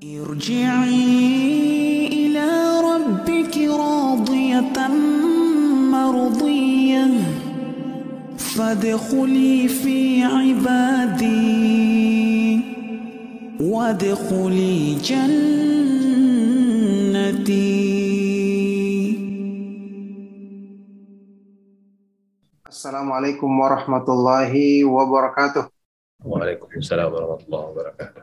ارجعي إلى ربك راضية مرضية. فادخلي في عبادي. وادخلي جنتي. السلام عليكم ورحمة الله وبركاته. وعليكم السلام ورحمة الله وبركاته.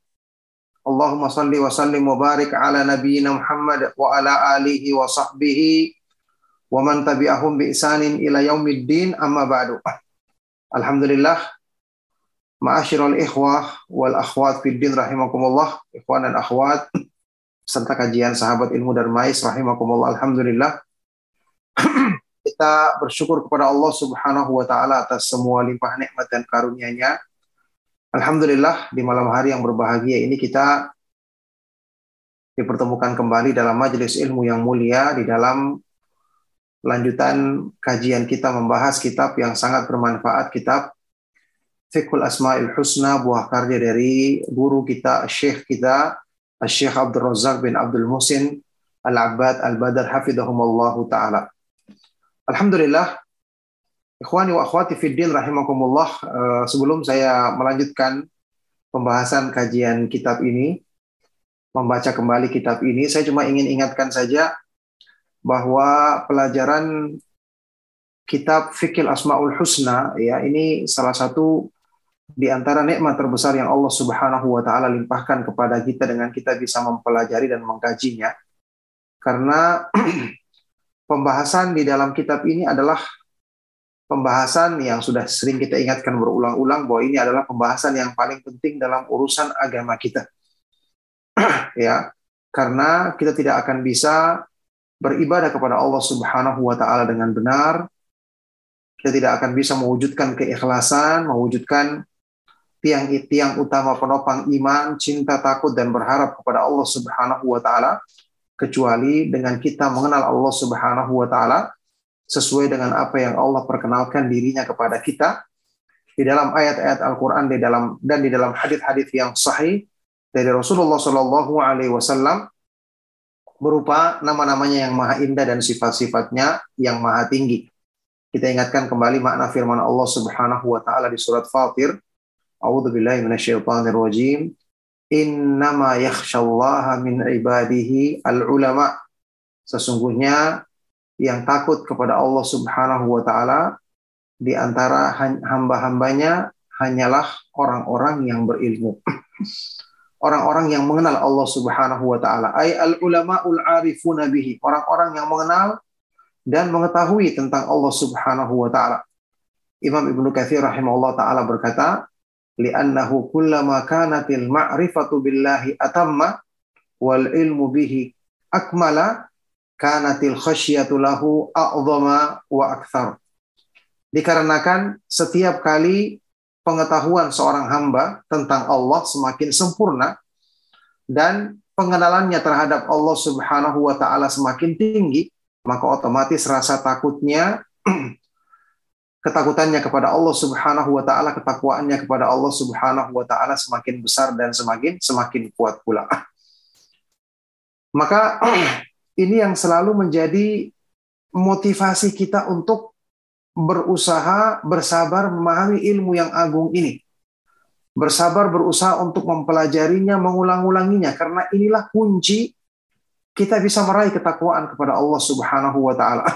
Allahumma salli wa sallim wa barik ala nabiyyina Muhammad wa ala alihi wa sahbihi wa man tabi'ahum bi isanin ila yaumiddin amma ba'du. Alhamdulillah ma'asyiral ikhwah wal akhwat fid din rahimakumullah, ikhwan dan akhwat serta kajian sahabat ilmu darmais rahimakumullah. Alhamdulillah kita bersyukur kepada Allah Subhanahu wa taala atas semua limpah nikmat dan karunia-Nya. Alhamdulillah di malam hari yang berbahagia ini kita dipertemukan kembali dalam majelis ilmu yang mulia di dalam lanjutan kajian kita membahas kitab yang sangat bermanfaat kitab Fiqhul Asmaul Husna buah karya dari guru kita Syekh kita Syekh Abdul Razak bin Abdul Musin Al-Abbad Al-Badar hafidhahumallahu taala. Alhamdulillah, ikhwani wa akhwati fiddin rahimakumullah, uh, sebelum saya melanjutkan pembahasan kajian kitab ini, membaca kembali kitab ini, saya cuma ingin ingatkan saja bahwa pelajaran kitab Fikil Asmaul Husna ya ini salah satu di antara nikmat terbesar yang Allah Subhanahu wa taala limpahkan kepada kita dengan kita bisa mempelajari dan mengkajinya. Karena pembahasan di dalam kitab ini adalah pembahasan yang sudah sering kita ingatkan berulang-ulang bahwa ini adalah pembahasan yang paling penting dalam urusan agama kita. ya, karena kita tidak akan bisa beribadah kepada Allah Subhanahu wa taala dengan benar. Kita tidak akan bisa mewujudkan keikhlasan, mewujudkan tiang-tiang utama penopang iman, cinta, takut dan berharap kepada Allah Subhanahu wa taala kecuali dengan kita mengenal Allah Subhanahu wa taala sesuai dengan apa yang Allah perkenalkan dirinya kepada kita di dalam ayat-ayat Al-Qur'an di dalam dan di dalam hadis-hadis yang sahih dari Rasulullah Shallallahu alaihi wasallam berupa nama-namanya yang maha indah dan sifat-sifatnya yang maha tinggi. Kita ingatkan kembali makna firman Allah Subhanahu wa taala di surat Fatir. A'udzubillahi minasyaitonirrajim innama yakhshallaha min ibadihi al-ulama. Sesungguhnya yang takut kepada Allah Subhanahu wa taala di antara hamba-hambanya hanyalah orang-orang yang berilmu. Orang-orang yang mengenal Allah Subhanahu wa taala, ay al-ulamaul arifuna bihi, orang-orang yang mengenal dan mengetahui tentang Allah Subhanahu wa taala. Imam Ibnu Katsir rahimahullah taala berkata, li'annahu kullama kanatil ma'rifatu billahi atamma wal ilmu bihi akmala kanatil khasyatu lahu a'zama wa akthar. Dikarenakan setiap kali pengetahuan seorang hamba tentang Allah semakin sempurna dan pengenalannya terhadap Allah Subhanahu wa taala semakin tinggi, maka otomatis rasa takutnya ketakutannya kepada Allah Subhanahu wa taala, ketakwaannya kepada Allah Subhanahu wa taala semakin besar dan semakin semakin kuat pula. Maka ini yang selalu menjadi motivasi kita untuk berusaha bersabar memahami ilmu yang agung ini. Bersabar berusaha untuk mempelajarinya, mengulang-ulanginya karena inilah kunci kita bisa meraih ketakwaan kepada Allah Subhanahu wa taala.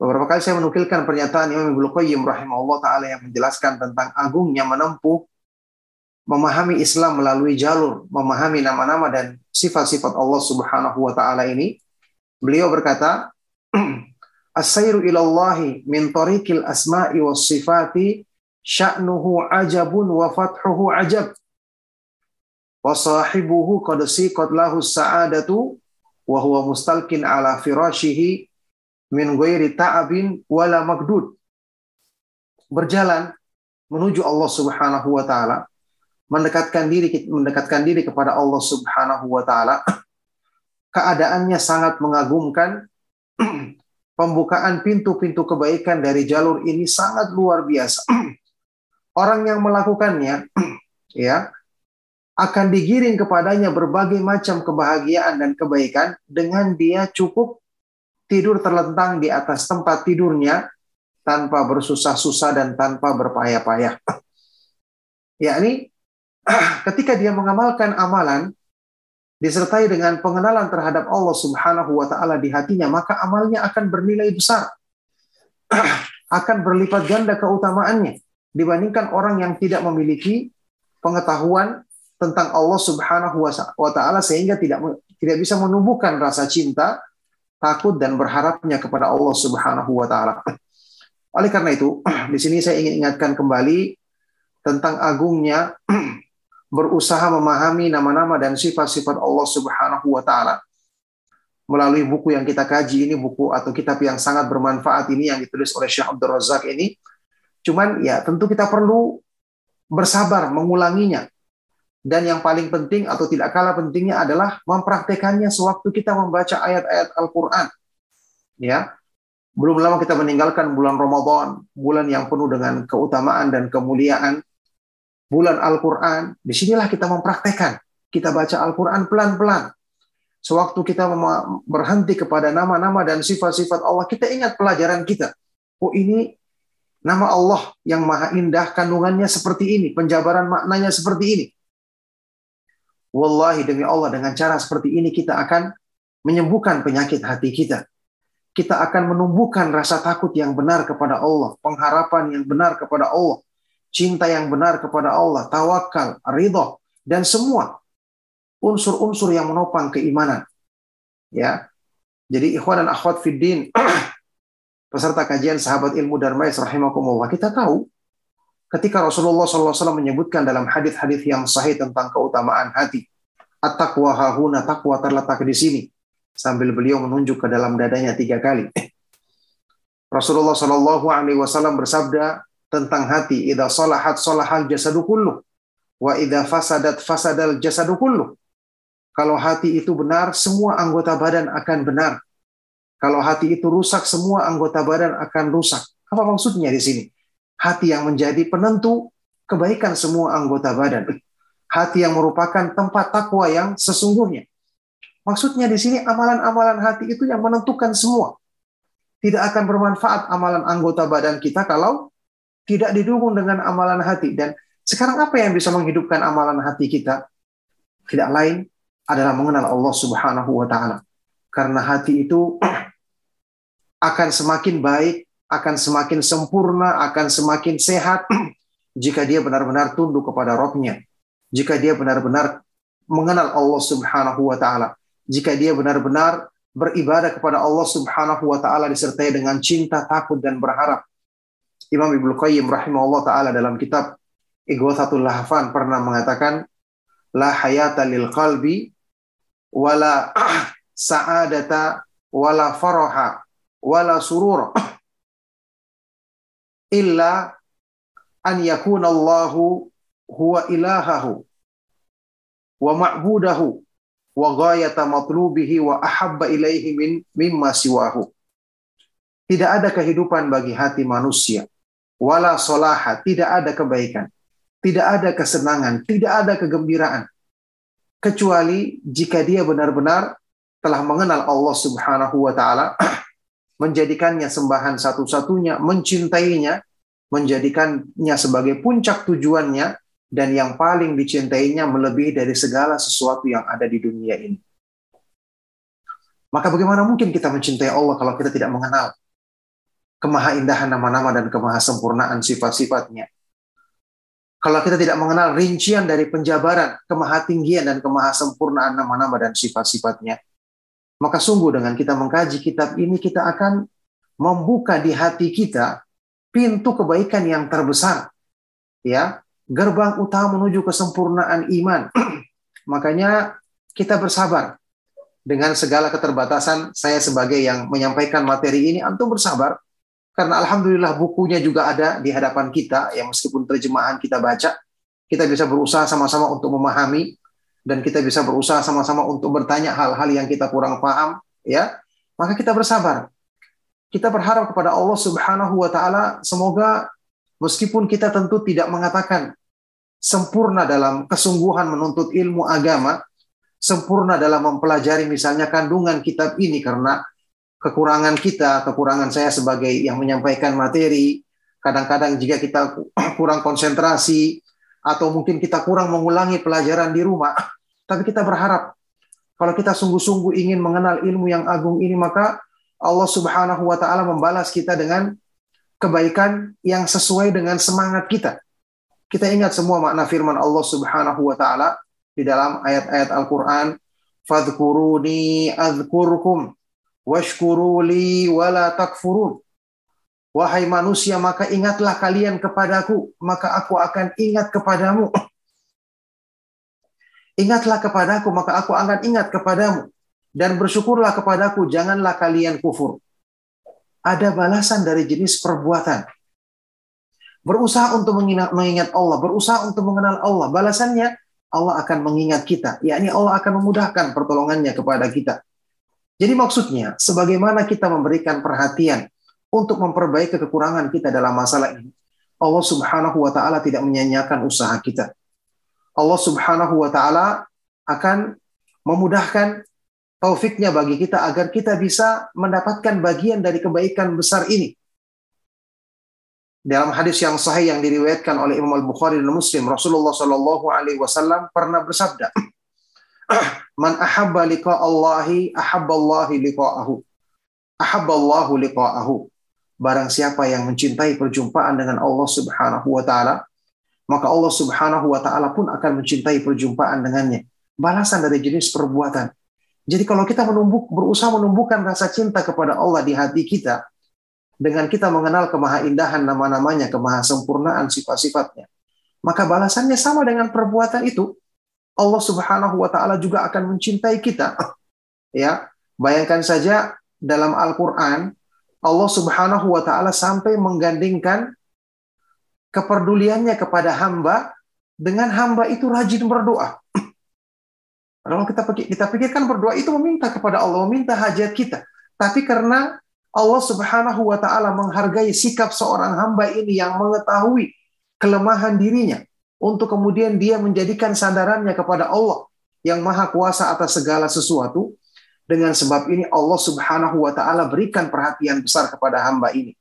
Beberapa kali saya menukilkan pernyataan Imam Ibnu Qayyim rahimahullah taala yang menjelaskan tentang agungnya menempuh memahami Islam melalui jalur memahami nama-nama dan sifat-sifat Allah Subhanahu wa taala ini. Beliau berkata, "As-sairu ilallahi min tariqil asma'i was sifati sya'nuhu ajabun wa fathuhu ajab." wa sahibuhu qad siqat lahu sa'adatu wa huwa mustalkin ala firashihi min ghairi ta'abin wala magdud. Berjalan menuju Allah Subhanahu wa taala, mendekatkan diri mendekatkan diri kepada Allah Subhanahu wa taala. Keadaannya sangat mengagumkan. Pembukaan pintu-pintu kebaikan dari jalur ini sangat luar biasa. Orang yang melakukannya ya akan digiring kepadanya berbagai macam kebahagiaan dan kebaikan dengan dia cukup tidur terlentang di atas tempat tidurnya tanpa bersusah-susah dan tanpa berpayah-payah. yakni ketika dia mengamalkan amalan disertai dengan pengenalan terhadap Allah Subhanahu wa taala di hatinya, maka amalnya akan bernilai besar. akan berlipat ganda keutamaannya dibandingkan orang yang tidak memiliki pengetahuan tentang Allah Subhanahu wa taala sehingga tidak tidak bisa menumbuhkan rasa cinta, takut dan berharapnya kepada Allah Subhanahu wa taala. Oleh karena itu, di sini saya ingin ingatkan kembali tentang agungnya berusaha memahami nama-nama dan sifat-sifat Allah Subhanahu wa taala. Melalui buku yang kita kaji ini buku atau kitab yang sangat bermanfaat ini yang ditulis oleh Syekh Abdul Razak ini. Cuman ya tentu kita perlu bersabar mengulanginya. Dan yang paling penting atau tidak kalah pentingnya adalah mempraktekannya sewaktu kita membaca ayat-ayat Al-Qur'an. Ya belum lama kita meninggalkan bulan Ramadan bulan yang penuh dengan keutamaan dan kemuliaan bulan Al-Quran, di sinilah kita mempraktekkan. Kita baca Al-Quran pelan-pelan. Sewaktu kita berhenti kepada nama-nama dan sifat-sifat Allah, kita ingat pelajaran kita. Oh ini nama Allah yang maha indah, kandungannya seperti ini, penjabaran maknanya seperti ini. Wallahi demi Allah dengan cara seperti ini kita akan menyembuhkan penyakit hati kita. Kita akan menumbuhkan rasa takut yang benar kepada Allah, pengharapan yang benar kepada Allah, cinta yang benar kepada Allah, tawakal, ridho, dan semua unsur-unsur yang menopang keimanan. Ya. Jadi ikhwan dan akhwat fiddin, peserta kajian sahabat ilmu darmais rahimakumullah, kita tahu ketika Rasulullah SAW menyebutkan dalam hadis-hadis yang sahih tentang keutamaan hati, at-taqwa hahuna, takwa terletak di sini. Sambil beliau menunjuk ke dalam dadanya tiga kali. Rasulullah Shallallahu Alaihi Wasallam bersabda, tentang hati. Idza salahat salahal jasadu kullu wa idza fasadat fasadal jasadu kullu. Kalau hati itu benar, semua anggota badan akan benar. Kalau hati itu rusak, semua anggota badan akan rusak. Apa maksudnya di sini? Hati yang menjadi penentu kebaikan semua anggota badan. Hati yang merupakan tempat takwa yang sesungguhnya. Maksudnya di sini amalan-amalan hati itu yang menentukan semua. Tidak akan bermanfaat amalan anggota badan kita kalau tidak didukung dengan amalan hati. Dan sekarang apa yang bisa menghidupkan amalan hati kita? Tidak lain adalah mengenal Allah Subhanahu wa taala. Karena hati itu akan semakin baik, akan semakin sempurna, akan semakin sehat jika dia benar-benar tunduk kepada Rohnya. Jika dia benar-benar mengenal Allah Subhanahu wa taala. Jika dia benar-benar beribadah kepada Allah Subhanahu wa taala disertai dengan cinta, takut dan berharap Imam Ibnu Qayyim rahimahullah taala dalam kitab Ighathatul Lahfan pernah mengatakan la hayata lil qalbi wala sa'adata wala faraha wala surura illa an yakuna Allahu huwa ilahahu wa ma'budahu wa ghayata matlubihi wa ahabba ilaihi min mimma siwahu. Tidak ada kehidupan bagi hati manusia wala solaha, tidak ada kebaikan, tidak ada kesenangan, tidak ada kegembiraan. Kecuali jika dia benar-benar telah mengenal Allah Subhanahu wa taala, menjadikannya sembahan satu-satunya, mencintainya, menjadikannya sebagai puncak tujuannya dan yang paling dicintainya melebihi dari segala sesuatu yang ada di dunia ini. Maka bagaimana mungkin kita mencintai Allah kalau kita tidak mengenal kemahaindahan nama-nama dan kemahasempurnaan sifat-sifatnya. Kalau kita tidak mengenal rincian dari penjabaran, kemahatinggian dan kemahasempurnaan nama-nama dan sifat-sifatnya, maka sungguh dengan kita mengkaji kitab ini kita akan membuka di hati kita pintu kebaikan yang terbesar. Ya, gerbang utama menuju kesempurnaan iman. Makanya kita bersabar dengan segala keterbatasan saya sebagai yang menyampaikan materi ini antum bersabar karena alhamdulillah bukunya juga ada di hadapan kita ya meskipun terjemahan kita baca kita bisa berusaha sama-sama untuk memahami dan kita bisa berusaha sama-sama untuk bertanya hal-hal yang kita kurang paham ya. Maka kita bersabar. Kita berharap kepada Allah Subhanahu wa taala semoga meskipun kita tentu tidak mengatakan sempurna dalam kesungguhan menuntut ilmu agama sempurna dalam mempelajari misalnya kandungan kitab ini karena kekurangan kita, kekurangan saya sebagai yang menyampaikan materi, kadang-kadang jika kita kurang konsentrasi atau mungkin kita kurang mengulangi pelajaran di rumah, tapi kita berharap kalau kita sungguh-sungguh ingin mengenal ilmu yang agung ini maka Allah Subhanahu wa taala membalas kita dengan kebaikan yang sesuai dengan semangat kita. Kita ingat semua makna firman Allah Subhanahu wa taala di dalam ayat-ayat Al-Quran. Fadhkuruni azkurkum washkuruli wala. Wahai manusia, maka ingatlah kalian kepadaku, maka aku akan ingat kepadamu. Ingatlah kepadaku, maka aku akan ingat kepadamu. Dan bersyukurlah kepadaku, janganlah kalian kufur. Ada balasan dari jenis perbuatan. Berusaha untuk mengingat Allah, berusaha untuk mengenal Allah. Balasannya, Allah akan mengingat kita, yakni Allah akan memudahkan pertolongannya kepada kita. Jadi maksudnya, sebagaimana kita memberikan perhatian untuk memperbaiki kekurangan kita dalam masalah ini, Allah Subhanahu wa taala tidak menyanyiakan usaha kita. Allah Subhanahu wa taala akan memudahkan taufiknya bagi kita agar kita bisa mendapatkan bagian dari kebaikan besar ini. Dalam hadis yang sahih yang diriwayatkan oleh Imam Al-Bukhari dan Muslim, Rasulullah Shallallahu alaihi wasallam pernah bersabda, "Man ahabba liqa Allahi, ahabba Allahi liqa'ahu. Ahabba Allahu liqa'ahu." Barang siapa yang mencintai perjumpaan dengan Allah Subhanahu wa taala, maka Allah Subhanahu wa taala pun akan mencintai perjumpaan dengannya. Balasan dari jenis perbuatan. Jadi kalau kita menumbuk, berusaha menumbuhkan rasa cinta kepada Allah di hati kita, dengan kita mengenal kemahaindahan nama-namanya, kemahasempurnaan sifat-sifatnya, maka balasannya sama dengan perbuatan itu. Allah Subhanahu wa taala juga akan mencintai kita. Ya, bayangkan saja dalam Al-Qur'an Allah Subhanahu wa taala sampai menggandingkan kepeduliannya kepada hamba dengan hamba itu rajin berdoa. Kalau kita kita pikirkan berdoa itu meminta kepada Allah, meminta hajat kita. Tapi karena Allah Subhanahu wa taala menghargai sikap seorang hamba ini yang mengetahui kelemahan dirinya untuk kemudian dia menjadikan sandarannya kepada Allah yang maha kuasa atas segala sesuatu. Dengan sebab ini Allah Subhanahu wa taala berikan perhatian besar kepada hamba ini.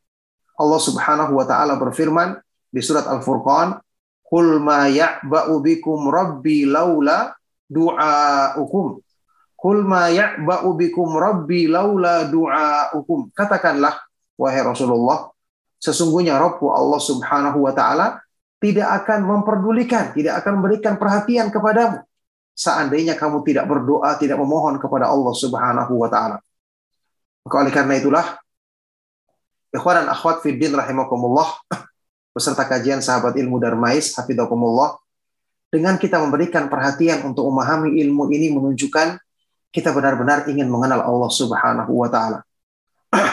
Allah Subhanahu wa taala berfirman di surat Al-Furqan, "Qul ma ya'ba'u bikum rabbi laula du'aukum." Kul ma ya'ba'u bikum rabbi laula du'aukum. Katakanlah, wahai Rasulullah, sesungguhnya Rabbku Allah subhanahu wa ta'ala tidak akan memperdulikan, tidak akan memberikan perhatian kepadamu. Seandainya kamu tidak berdoa, tidak memohon kepada Allah subhanahu wa ta'ala. Maka oleh karena itulah, ikhwan dan akhwat fiddin rahimakumullah, beserta kajian sahabat ilmu Darmais, hafidakumullah, dengan kita memberikan perhatian untuk memahami ilmu ini menunjukkan kita benar-benar ingin mengenal Allah Subhanahu wa taala.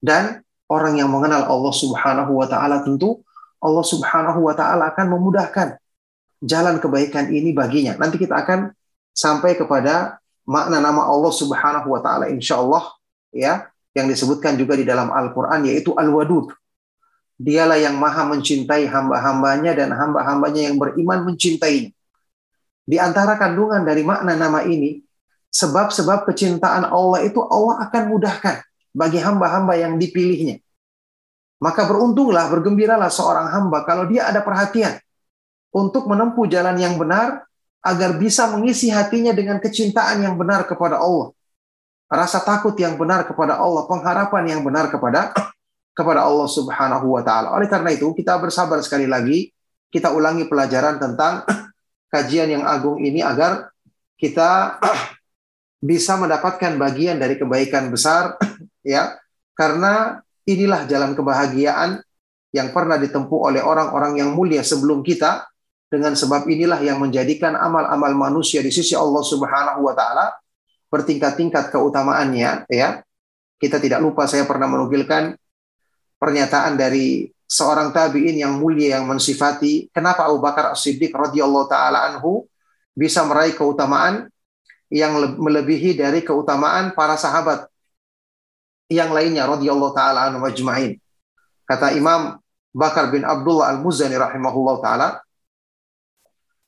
Dan orang yang mengenal Allah Subhanahu wa taala tentu Allah Subhanahu wa taala akan memudahkan jalan kebaikan ini baginya. Nanti kita akan sampai kepada makna nama Allah Subhanahu wa taala insyaallah ya yang disebutkan juga di dalam Al-Qur'an yaitu Al-Wadud. Dialah yang maha mencintai hamba-hambanya dan hamba-hambanya yang beriman mencintainya. Di antara kandungan dari makna nama ini sebab-sebab kecintaan Allah itu Allah akan mudahkan bagi hamba-hamba yang dipilihnya. Maka beruntunglah, bergembiralah seorang hamba kalau dia ada perhatian untuk menempuh jalan yang benar agar bisa mengisi hatinya dengan kecintaan yang benar kepada Allah. Rasa takut yang benar kepada Allah, pengharapan yang benar kepada kepada Allah Subhanahu wa taala. Oleh karena itu, kita bersabar sekali lagi, kita ulangi pelajaran tentang kajian yang agung ini agar kita bisa mendapatkan bagian dari kebaikan besar ya karena inilah jalan kebahagiaan yang pernah ditempuh oleh orang-orang yang mulia sebelum kita dengan sebab inilah yang menjadikan amal-amal manusia di sisi Allah Subhanahu wa taala bertingkat-tingkat keutamaannya ya. Kita tidak lupa saya pernah menukilkan pernyataan dari seorang tabi'in yang mulia yang mensifati kenapa Abu Bakar As-Siddiq radhiyallahu taala anhu bisa meraih keutamaan yang melebihi dari keutamaan para sahabat yang lainnya radhiyallahu taala anhu majma'in. Kata Imam Bakar bin Abdullah Al-Muzani rahimahullah taala,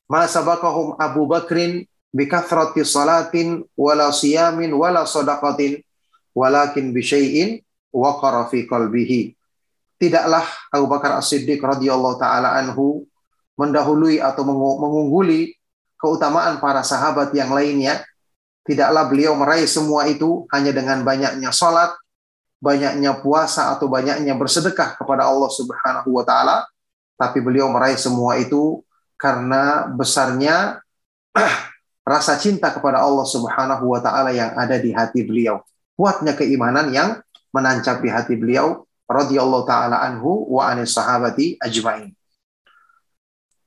"Ma sabaqahum Abu Bakrin bi kathrati salatin wala siyamin wala sadaqatin walakin bi syai'in waqara fi qalbihi." Tidaklah Abu Bakar As-Siddiq radhiyallahu taala anhu mendahului atau mengungguli keutamaan para sahabat yang lainnya. Tidaklah beliau meraih semua itu hanya dengan banyaknya salat, banyaknya puasa atau banyaknya bersedekah kepada Allah Subhanahu wa taala, tapi beliau meraih semua itu karena besarnya rasa cinta kepada Allah Subhanahu wa taala yang ada di hati beliau. Kuatnya keimanan yang menancap di hati beliau radhiyallahu taala anhu wa anis sahabati ajmain.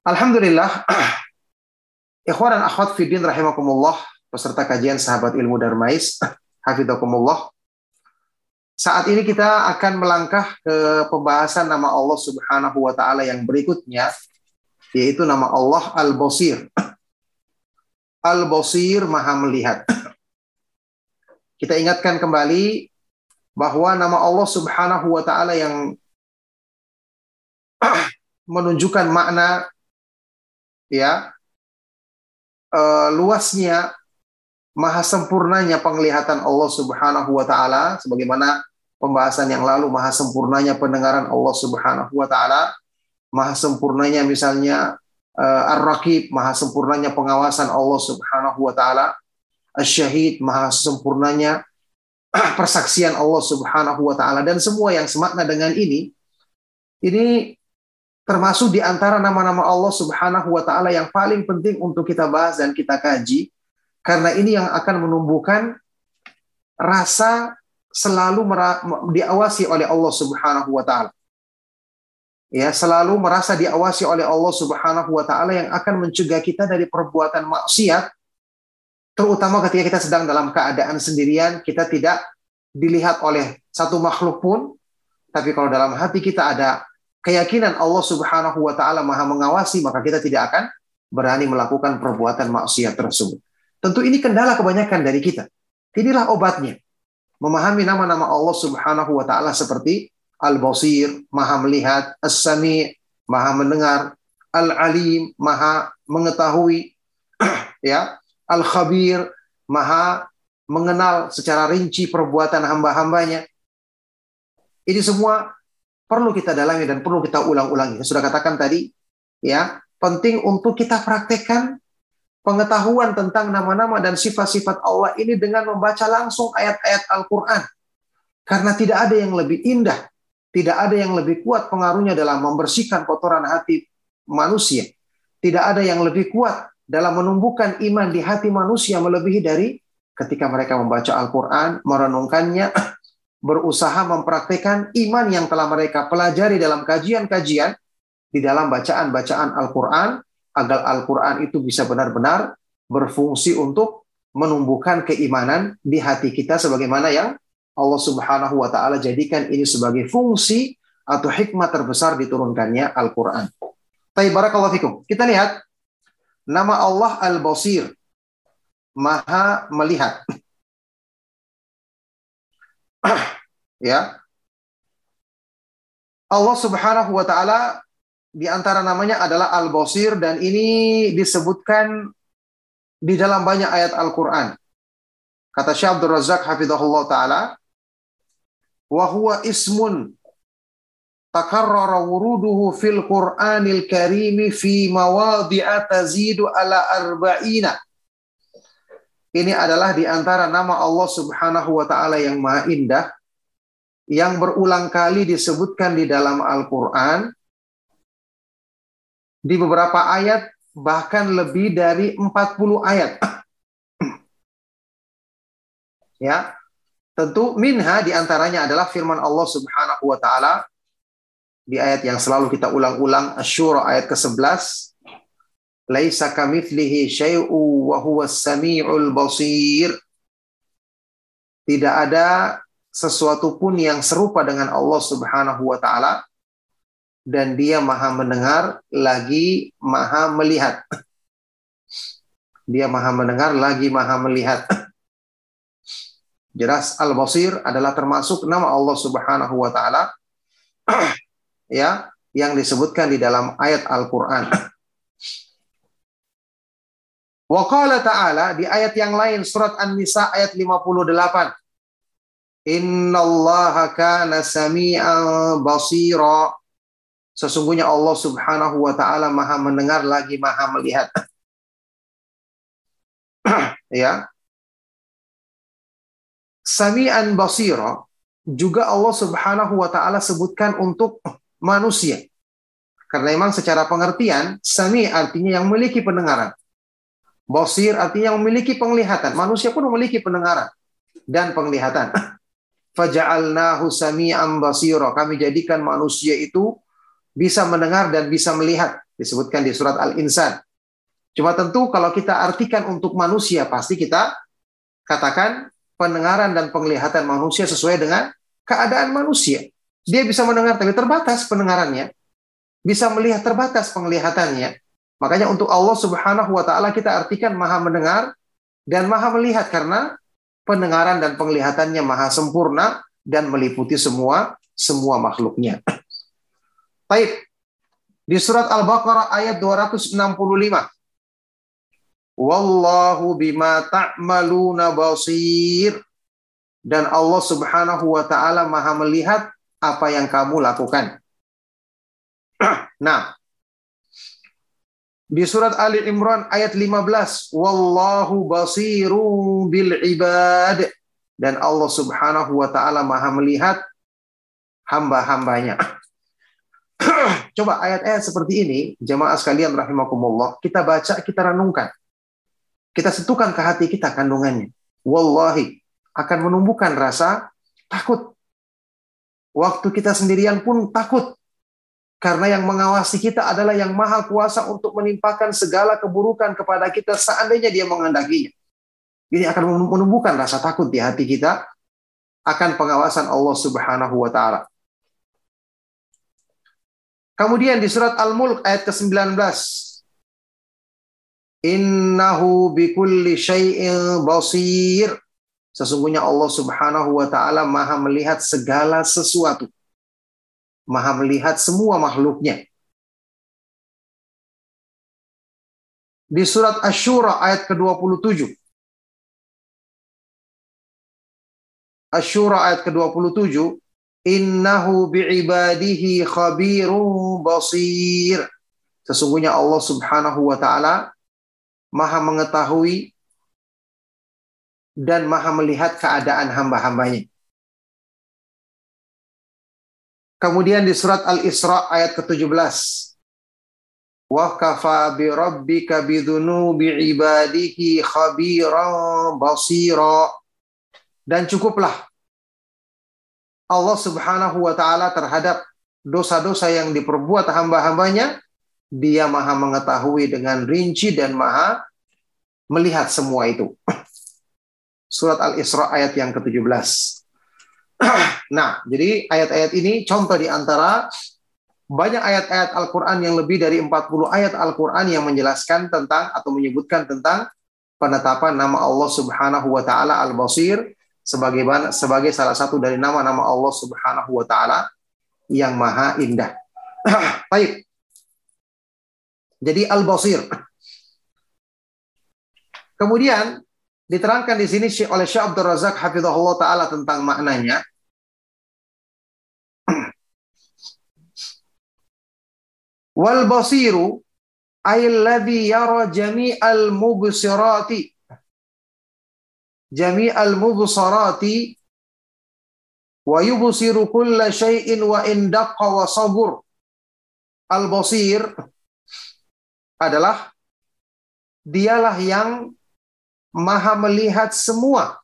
Alhamdulillah Ikhwan dan akhwat fiddin rahimakumullah peserta kajian sahabat ilmu Darmais hafizakumullah saat ini kita akan melangkah ke pembahasan nama Allah Subhanahu wa taala yang berikutnya yaitu nama Allah Al-Basir. Al-Basir Maha melihat. Kita ingatkan kembali bahwa nama Allah Subhanahu wa taala yang menunjukkan makna ya uh, luasnya maha sempurnanya penglihatan Allah Subhanahu wa taala sebagaimana pembahasan yang lalu maha sempurnanya pendengaran Allah Subhanahu wa taala maha sempurnanya misalnya uh, Ar-Raqib maha sempurnanya pengawasan Allah Subhanahu wa taala Asy-Syahid maha sempurnanya persaksian Allah Subhanahu wa taala dan semua yang semakna dengan ini ini termasuk di antara nama-nama Allah Subhanahu wa taala yang paling penting untuk kita bahas dan kita kaji karena ini yang akan menumbuhkan rasa selalu diawasi oleh Allah Subhanahu wa taala. Ya, selalu merasa diawasi oleh Allah Subhanahu wa taala yang akan mencegah kita dari perbuatan maksiat terutama ketika kita sedang dalam keadaan sendirian, kita tidak dilihat oleh satu makhluk pun, tapi kalau dalam hati kita ada keyakinan Allah Subhanahu wa taala Maha mengawasi, maka kita tidak akan berani melakukan perbuatan maksiat tersebut. Tentu ini kendala kebanyakan dari kita. Inilah obatnya. Memahami nama-nama Allah Subhanahu wa taala seperti Al-Basir, Maha melihat, As-Sami, Maha mendengar, Al-Alim, Maha mengetahui, ya, Al-Khabir, Maha mengenal secara rinci perbuatan hamba-hambanya. Ini semua perlu kita dalami dan perlu kita ulang-ulangi. Sudah katakan tadi, ya, penting untuk kita praktekkan pengetahuan tentang nama-nama dan sifat-sifat Allah ini dengan membaca langsung ayat-ayat Al-Quran. Karena tidak ada yang lebih indah, tidak ada yang lebih kuat pengaruhnya dalam membersihkan kotoran hati manusia. Tidak ada yang lebih kuat dalam menumbuhkan iman di hati manusia melebihi dari ketika mereka membaca Al-Quran, merenungkannya, berusaha mempraktekkan iman yang telah mereka pelajari dalam kajian-kajian di dalam bacaan-bacaan Al-Quran agar Al-Quran itu bisa benar-benar berfungsi untuk menumbuhkan keimanan di hati kita sebagaimana yang Allah Subhanahu wa taala jadikan ini sebagai fungsi atau hikmah terbesar diturunkannya Al-Qur'an. Kita lihat nama Allah Al-Basir. Maha melihat. ya. Allah Subhanahu wa taala di antara namanya adalah Al-Basir dan ini disebutkan di dalam banyak ayat Al-Qur'an. Kata Syekh Abdul Razak hafizahullah taala, wa huwa ismun takarrara wuruduhu fil Qur'anil Karim fi mawadhi'a tazidu ala arba'ina. Ini adalah di antara nama Allah Subhanahu wa taala yang maha indah yang berulang kali disebutkan di dalam Al-Qur'an di beberapa ayat bahkan lebih dari 40 ayat. ya. Tentu minha di antaranya adalah firman Allah Subhanahu wa taala di ayat yang selalu kita ulang-ulang Asy-Syura ayat ke-11 Laisa kamitslihi syai'u wa huwas samiul basir. Tidak ada sesuatu pun yang serupa dengan Allah Subhanahu wa taala dan dia maha mendengar lagi maha melihat. Dia maha mendengar lagi maha melihat. Jelas Al-Basir adalah termasuk nama Allah Subhanahu wa taala ya yang disebutkan di dalam ayat Al-Qur'an. Wa ta'ala di ayat yang lain surat An-Nisa ayat 58. Innallaha kana sami'an basira. Sesungguhnya Allah Subhanahu wa taala Maha mendengar lagi Maha melihat. ya. Sami'an basira juga Allah Subhanahu wa taala sebutkan untuk manusia. Karena memang secara pengertian sami artinya yang memiliki pendengaran. Basir artinya memiliki penglihatan. Manusia pun memiliki pendengaran dan penglihatan. Faja'alnahu sami'an basira. Kami jadikan manusia itu bisa mendengar dan bisa melihat. Disebutkan di surat Al-Insan. Cuma tentu kalau kita artikan untuk manusia, pasti kita katakan pendengaran dan penglihatan manusia sesuai dengan keadaan manusia. Dia bisa mendengar tapi terbatas pendengarannya. Bisa melihat terbatas penglihatannya. Makanya untuk Allah Subhanahu wa taala kita artikan Maha mendengar dan Maha melihat karena pendengaran dan penglihatannya maha sempurna dan meliputi semua semua makhluknya. Baik. Di surat Al-Baqarah ayat 265. Wallahu bima ta'maluna basir. Dan Allah Subhanahu wa taala Maha melihat apa yang kamu lakukan. Nah, di surat Ali Imran ayat 15, wallahu basiru bil ibad dan Allah Subhanahu wa taala Maha melihat hamba-hambanya. Coba ayat-ayat seperti ini, jemaah sekalian rahimakumullah, kita baca, kita renungkan. Kita sentuhkan ke hati kita kandungannya. Wallahi akan menumbuhkan rasa takut. Waktu kita sendirian pun takut karena yang mengawasi kita adalah yang maha kuasa untuk menimpakan segala keburukan kepada kita seandainya dia mengandakinya. Ini akan menumbuhkan rasa takut di hati kita akan pengawasan Allah Subhanahu wa taala. Kemudian di surat Al-Mulk ayat ke-19. Innahu bikulli syai'in basir. Sesungguhnya Allah Subhanahu wa taala Maha melihat segala sesuatu maha melihat semua makhluknya. Di surat Ash-Shura ayat ke-27. Ash-Shura ayat ke-27, Innahu bi'ibadihi khabirun basir. Sesungguhnya Allah Subhanahu wa taala Maha mengetahui dan Maha melihat keadaan hamba-hambanya. Kemudian di surat Al-Isra ayat ke-17. Wa kafa bi rabbika bidunubi ibadihi khabiran basira. Dan cukuplah Allah Subhanahu wa taala terhadap dosa-dosa yang diperbuat hamba-hambanya, dia maha mengetahui dengan rinci dan maha melihat semua itu. Surat Al-Isra ayat yang ke-17. nah, jadi ayat-ayat ini contoh di antara banyak ayat-ayat Al-Quran yang lebih dari 40 ayat Al-Quran yang menjelaskan tentang atau menyebutkan tentang penetapan nama Allah Subhanahu wa taala Al-Basir sebagai sebagai salah satu dari nama-nama Allah Subhanahu wa taala yang maha indah. Baik. Jadi Al-Basir. Kemudian diterangkan di sini oleh Syekh Abdul Razak hafizahullah taala tentang maknanya. Wal basiru alladhi yara jami'al mubsirati jami'al mubsarati wa yubsiru kulla syai'in wa in daqqa wa sabur. Al basir adalah dialah yang maha melihat semua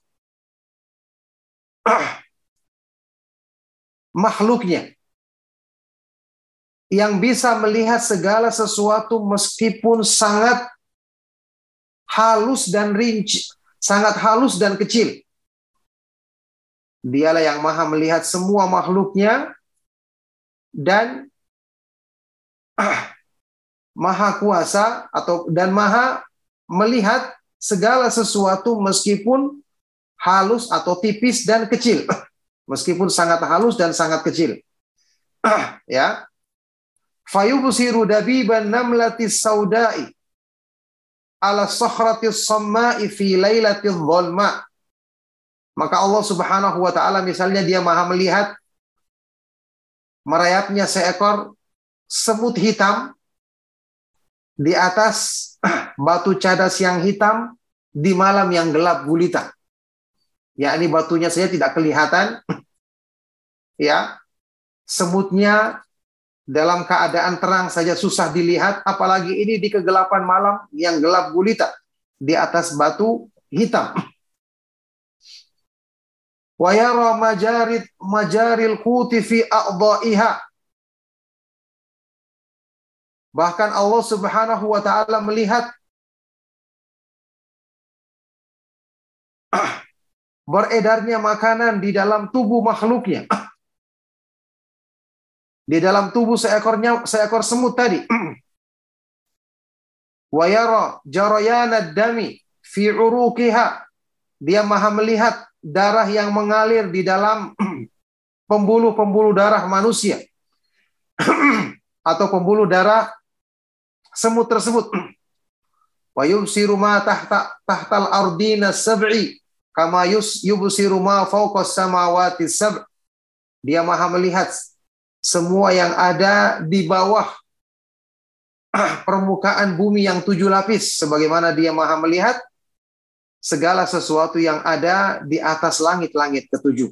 makhluknya. yang bisa melihat segala sesuatu meskipun sangat halus dan rinci, sangat halus dan kecil. Dialah yang maha melihat semua makhluknya dan ah, maha kuasa atau dan maha melihat segala sesuatu meskipun halus atau tipis dan kecil. Meskipun sangat halus dan sangat kecil. ya. Fayubsiru dabiban namlatis saudai ala sakhratis samma'i fi lailatil dhalma. Maka Allah Subhanahu wa taala misalnya dia Maha melihat merayapnya seekor semut hitam di atas batu cadas yang hitam di malam yang gelap gulita. Ya, ini batunya saja tidak kelihatan. ya. Semutnya dalam keadaan terang saja susah dilihat, apalagi ini di kegelapan malam yang gelap gulita di atas batu hitam. Wa yara majarid majaril quti fi a'dha'iha. Bahkan Allah Subhanahu wa taala melihat beredarnya makanan di dalam tubuh makhluknya di dalam tubuh seekornya seekor semut tadi. Wa yara jarayana dami fi urukiha. Dia maha melihat darah yang mengalir di dalam pembuluh-pembuluh darah manusia atau pembuluh darah semut tersebut. Wa yubsiru ma tahta tahtal ardina sab'i kama yubsiru ma fawqa samawati sab'. Dia maha melihat semua yang ada di bawah permukaan bumi yang tujuh lapis sebagaimana dia maha melihat segala sesuatu yang ada di atas langit-langit ketujuh.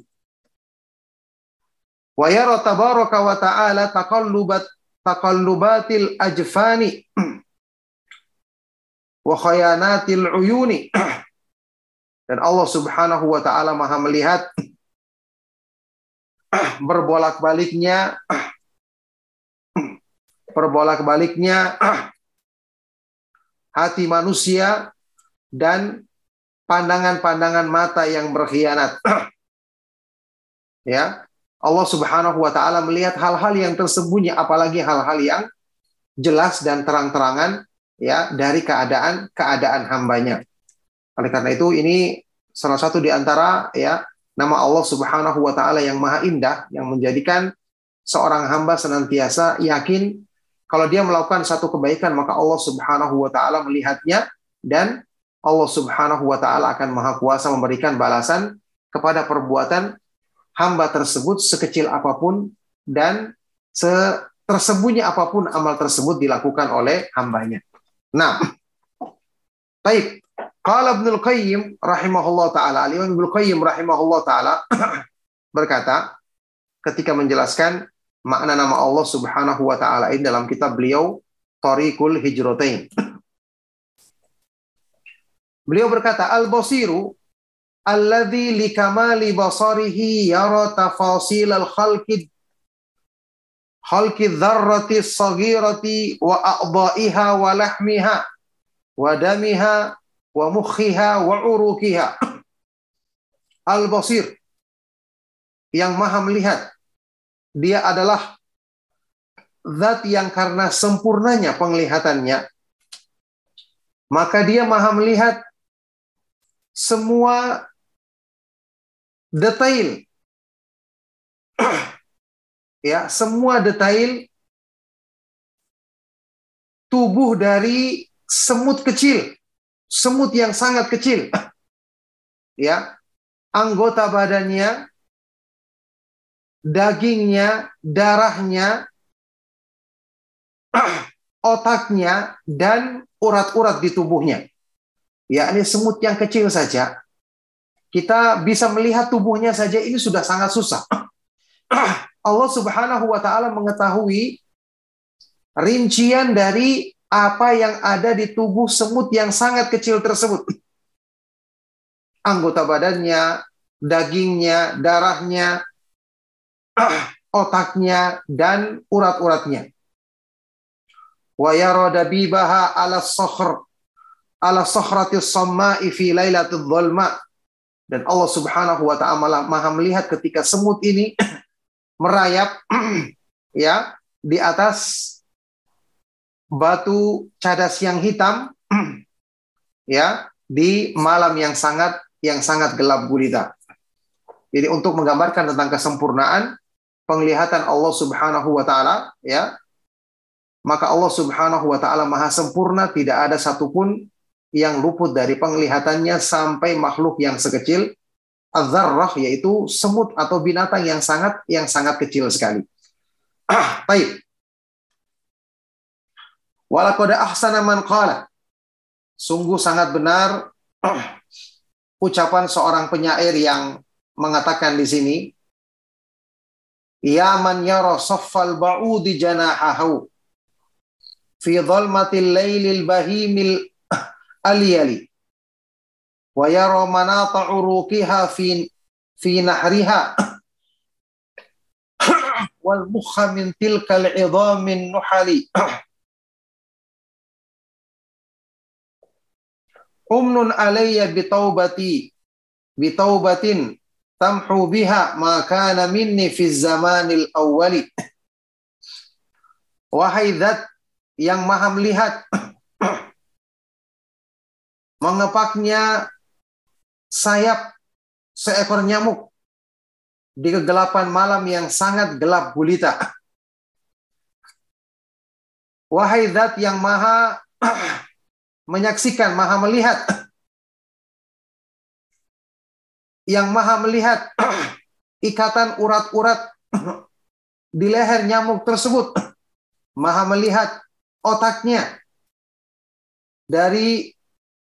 Wa yara tabaraka wa ta'ala taqallubat taqallubatil ajfani wa khayanatil uyuni. Dan Allah Subhanahu wa taala Maha melihat berbolak-baliknya berbolak-baliknya hati manusia dan pandangan-pandangan mata yang berkhianat. ya, Allah Subhanahu wa taala melihat hal-hal yang tersembunyi apalagi hal-hal yang jelas dan terang-terangan ya dari keadaan keadaan hambanya. Oleh karena itu ini salah satu di antara ya nama Allah Subhanahu wa taala yang maha indah yang menjadikan seorang hamba senantiasa yakin kalau dia melakukan satu kebaikan maka Allah Subhanahu wa taala melihatnya dan Allah Subhanahu wa taala akan maha kuasa memberikan balasan kepada perbuatan hamba tersebut sekecil apa pun dan tersembunyi apa pun amal tersebut dilakukan oleh hambanya. Nah, baik. Qala Ibnu Qayyim rahimahullah taala, Imam Ibnu Qayyim rahimahullah taala berkata ketika menjelaskan makna nama Allah Subhanahu wa taala ini dalam kitab beliau Tariqul Hijratain. Beliau berkata al-basiru alladhi likamali basarihi yara tafasil al-khalqi khalqi dzarrati saghirati wa a'dha'iha wa lahmiha wa damiha wa mukhiha wa urukiha. Al-Basir yang maha melihat. Dia adalah zat yang karena sempurnanya penglihatannya maka dia maha melihat semua detail ya semua detail tubuh dari semut kecil semut yang sangat kecil. Ya. Anggota badannya, dagingnya, darahnya, otaknya dan urat-urat di tubuhnya. Ya, ini semut yang kecil saja. Kita bisa melihat tubuhnya saja ini sudah sangat susah. Allah Subhanahu wa taala mengetahui rincian dari apa yang ada di tubuh semut yang sangat kecil tersebut. Anggota badannya, dagingnya, darahnya, otaknya, dan urat-uratnya. ala sakhr ala fi dan Allah Subhanahu wa taala Maha melihat ketika semut ini merayap ya di atas batu cadas yang hitam ya di malam yang sangat yang sangat gelap gulita. Jadi untuk menggambarkan tentang kesempurnaan penglihatan Allah Subhanahu wa taala ya maka Allah Subhanahu wa taala maha sempurna tidak ada satupun yang luput dari penglihatannya sampai makhluk yang sekecil adzarrah yaitu semut atau binatang yang sangat yang sangat kecil sekali. Baik. Walaqad ahsana man qala. Sungguh sangat benar ucapan seorang penyair yang mengatakan di sini Ya man yara saffal ba'udi janahahu fi dhalmatil lailil bahimil aliyali wa yara manata uruqiha fi fi nahriha wal mukha min tilkal idhamin nuhali umnun alayya bitaubati bitaubatin tamhu biha ma kana minni fi zamanil awwali. Wahai zat yang maha melihat mengepaknya sayap seekor nyamuk di kegelapan malam yang sangat gelap gulita. Wahai zat yang maha menyaksikan, maha melihat. Yang maha melihat ikatan urat-urat di leher nyamuk tersebut. Maha melihat otaknya dari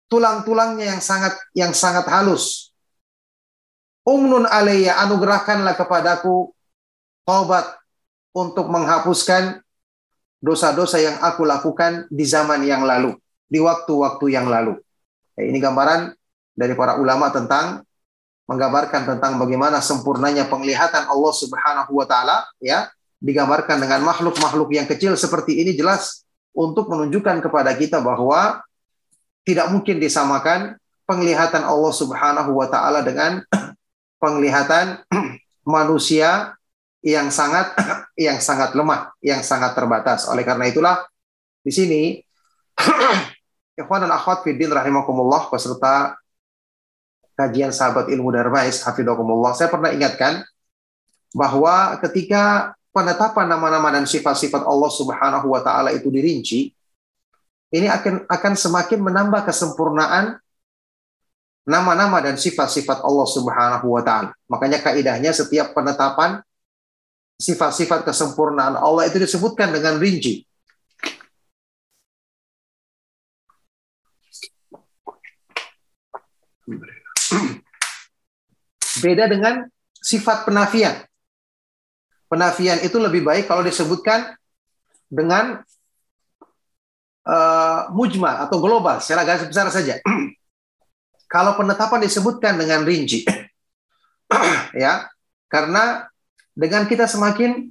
tulang-tulangnya yang sangat yang sangat halus. Umnun alayya anugerahkanlah kepadaku taubat untuk menghapuskan dosa-dosa yang aku lakukan di zaman yang lalu di waktu-waktu yang lalu. Ya, ini gambaran dari para ulama tentang menggambarkan tentang bagaimana sempurnanya penglihatan Allah Subhanahu wa taala ya digambarkan dengan makhluk-makhluk yang kecil seperti ini jelas untuk menunjukkan kepada kita bahwa tidak mungkin disamakan penglihatan Allah Subhanahu wa taala dengan penglihatan manusia yang sangat yang sangat lemah, yang sangat terbatas. Oleh karena itulah di sini Ikhwan dan akhwat fiddin rahimakumullah peserta kajian sahabat ilmu darmais hafidhakumullah. Saya pernah ingatkan bahwa ketika penetapan nama-nama dan sifat-sifat Allah Subhanahu wa taala itu dirinci, ini akan akan semakin menambah kesempurnaan nama-nama dan sifat-sifat Allah Subhanahu wa taala. Makanya kaidahnya setiap penetapan sifat-sifat kesempurnaan Allah itu disebutkan dengan rinci. Beda dengan sifat penafian. Penafian itu lebih baik kalau disebutkan dengan uh, mujmal atau global, secara garis besar saja. kalau penetapan disebutkan dengan rinci, ya, karena dengan kita semakin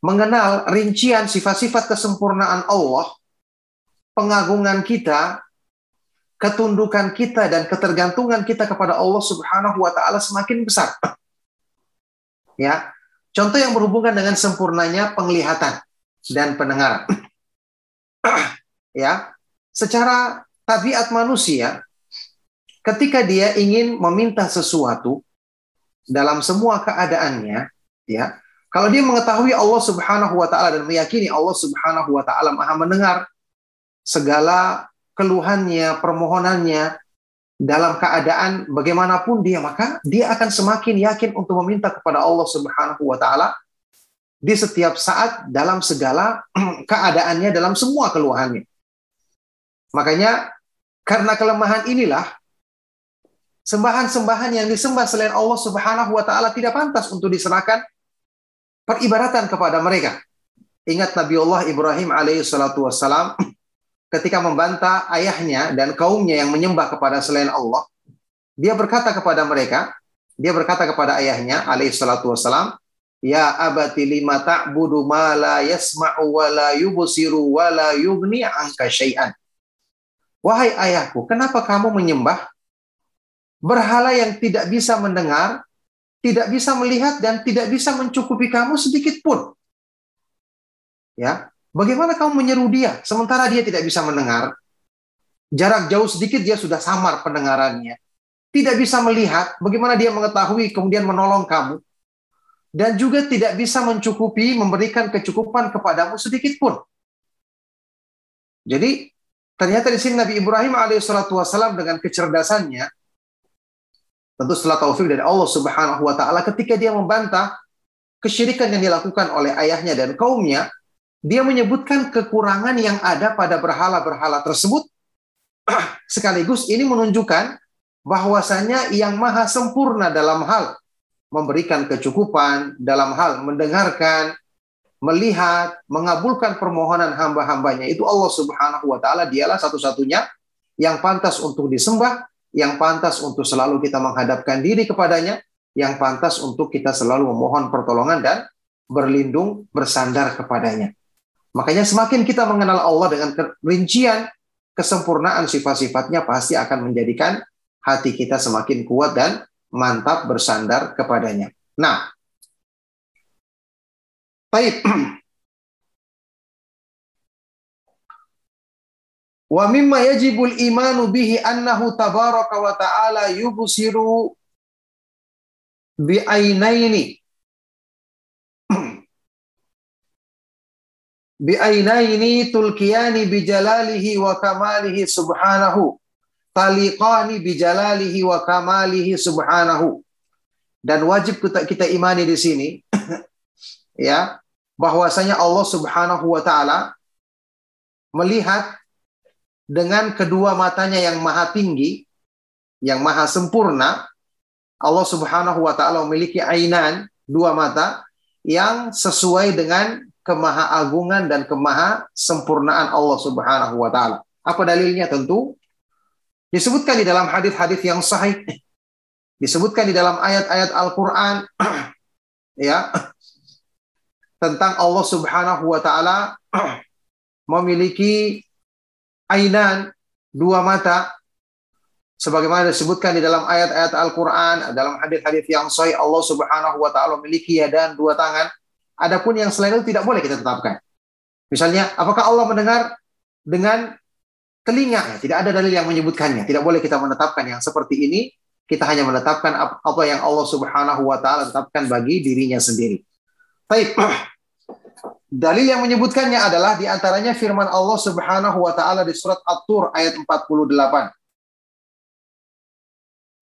mengenal rincian sifat-sifat kesempurnaan Allah, pengagungan kita ketundukan kita dan ketergantungan kita kepada Allah Subhanahu wa taala semakin besar. Ya. Contoh yang berhubungan dengan sempurnanya penglihatan dan pendengaran. ya. Secara tabiat manusia ketika dia ingin meminta sesuatu dalam semua keadaannya, ya. Kalau dia mengetahui Allah Subhanahu wa taala dan meyakini Allah Subhanahu wa taala Maha mendengar segala keluhannya, permohonannya dalam keadaan bagaimanapun dia, maka dia akan semakin yakin untuk meminta kepada Allah Subhanahu wa taala di setiap saat dalam segala keadaannya dalam semua keluhannya. Makanya karena kelemahan inilah sembahan-sembahan yang disembah selain Allah Subhanahu wa taala tidak pantas untuk diserahkan peribaratan kepada mereka. Ingat Nabi Allah Ibrahim alaihi salatu wassalam ketika membantah ayahnya dan kaumnya yang menyembah kepada selain Allah, dia berkata kepada mereka, dia berkata kepada ayahnya alaihi salatu wassalam, Ya abati lima ta'budu ma la yasma'u wa la yubsiru wa la yughni anka syai'an. Wahai ayahku, kenapa kamu menyembah berhala yang tidak bisa mendengar, tidak bisa melihat dan tidak bisa mencukupi kamu sedikit pun? Ya, bagaimana kamu menyeru dia sementara dia tidak bisa mendengar? Jarak jauh sedikit dia sudah samar pendengarannya. Tidak bisa melihat, bagaimana dia mengetahui kemudian menolong kamu? dan juga tidak bisa mencukupi memberikan kecukupan kepadamu sedikit pun. Jadi ternyata di sini Nabi Ibrahim alaihissalatu wassalam dengan kecerdasannya tentu setelah taufik dari Allah Subhanahu wa taala ketika dia membantah kesyirikan yang dilakukan oleh ayahnya dan kaumnya, dia menyebutkan kekurangan yang ada pada berhala-berhala tersebut sekaligus ini menunjukkan bahwasanya yang maha sempurna dalam hal memberikan kecukupan dalam hal mendengarkan, melihat, mengabulkan permohonan hamba-hambanya. Itu Allah Subhanahu wa taala dialah satu-satunya yang pantas untuk disembah, yang pantas untuk selalu kita menghadapkan diri kepadanya, yang pantas untuk kita selalu memohon pertolongan dan berlindung bersandar kepadanya. Makanya semakin kita mengenal Allah dengan kerincian, kesempurnaan sifat-sifatnya pasti akan menjadikan hati kita semakin kuat dan mantap bersandar kepadanya. Nah, baik. Wa mimma yajibul imanu bihi annahu tabaraka wa ta'ala yubsiru bi ainaini bi ainaini tulkiyani bi jalalihi wa kamalihi subhanahu taliqani bijalalihi wa kamalihi subhanahu. Dan wajib kita, kita imani di sini ya bahwasanya Allah Subhanahu wa taala melihat dengan kedua matanya yang maha tinggi, yang maha sempurna. Allah Subhanahu wa taala memiliki ainan, dua mata yang sesuai dengan kemahaagungan dan kemaha sempurnaan Allah Subhanahu wa taala. Apa dalilnya? Tentu Disebutkan di dalam hadis-hadis yang sahih, disebutkan di dalam ayat-ayat Al-Qur'an ya tentang Allah Subhanahu wa taala memiliki ainan dua mata sebagaimana disebutkan di dalam ayat-ayat Al-Qur'an dalam hadis-hadis yang sahih Allah Subhanahu wa taala memiliki ya dan dua tangan adapun yang selain itu tidak boleh kita tetapkan misalnya apakah Allah mendengar dengan telinga. Ya, tidak ada dalil yang menyebutkannya. Tidak boleh kita menetapkan yang seperti ini. Kita hanya menetapkan apa yang Allah Subhanahu wa taala tetapkan bagi dirinya sendiri. Baik. Dalil yang menyebutkannya adalah di antaranya firman Allah Subhanahu wa taala di surat At-Tur ayat 48.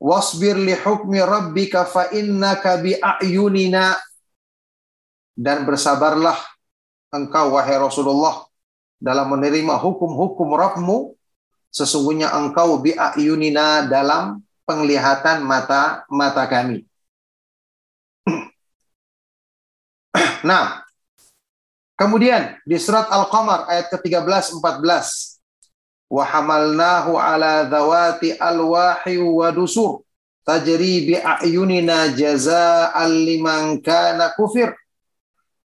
Wasbir li hukmi rabbika fa innaka bi a'yunina dan bersabarlah engkau wahai Rasulullah dalam menerima hukum-hukum Rabbmu sesungguhnya engkau bi'ayunina dalam penglihatan mata mata kami. nah, kemudian di surat Al-Qamar ayat ke-13 14 wa hamalnahu ala dhawati alwahi wa dusur. Tajri bi ayunina jazaa'an liman kana kufir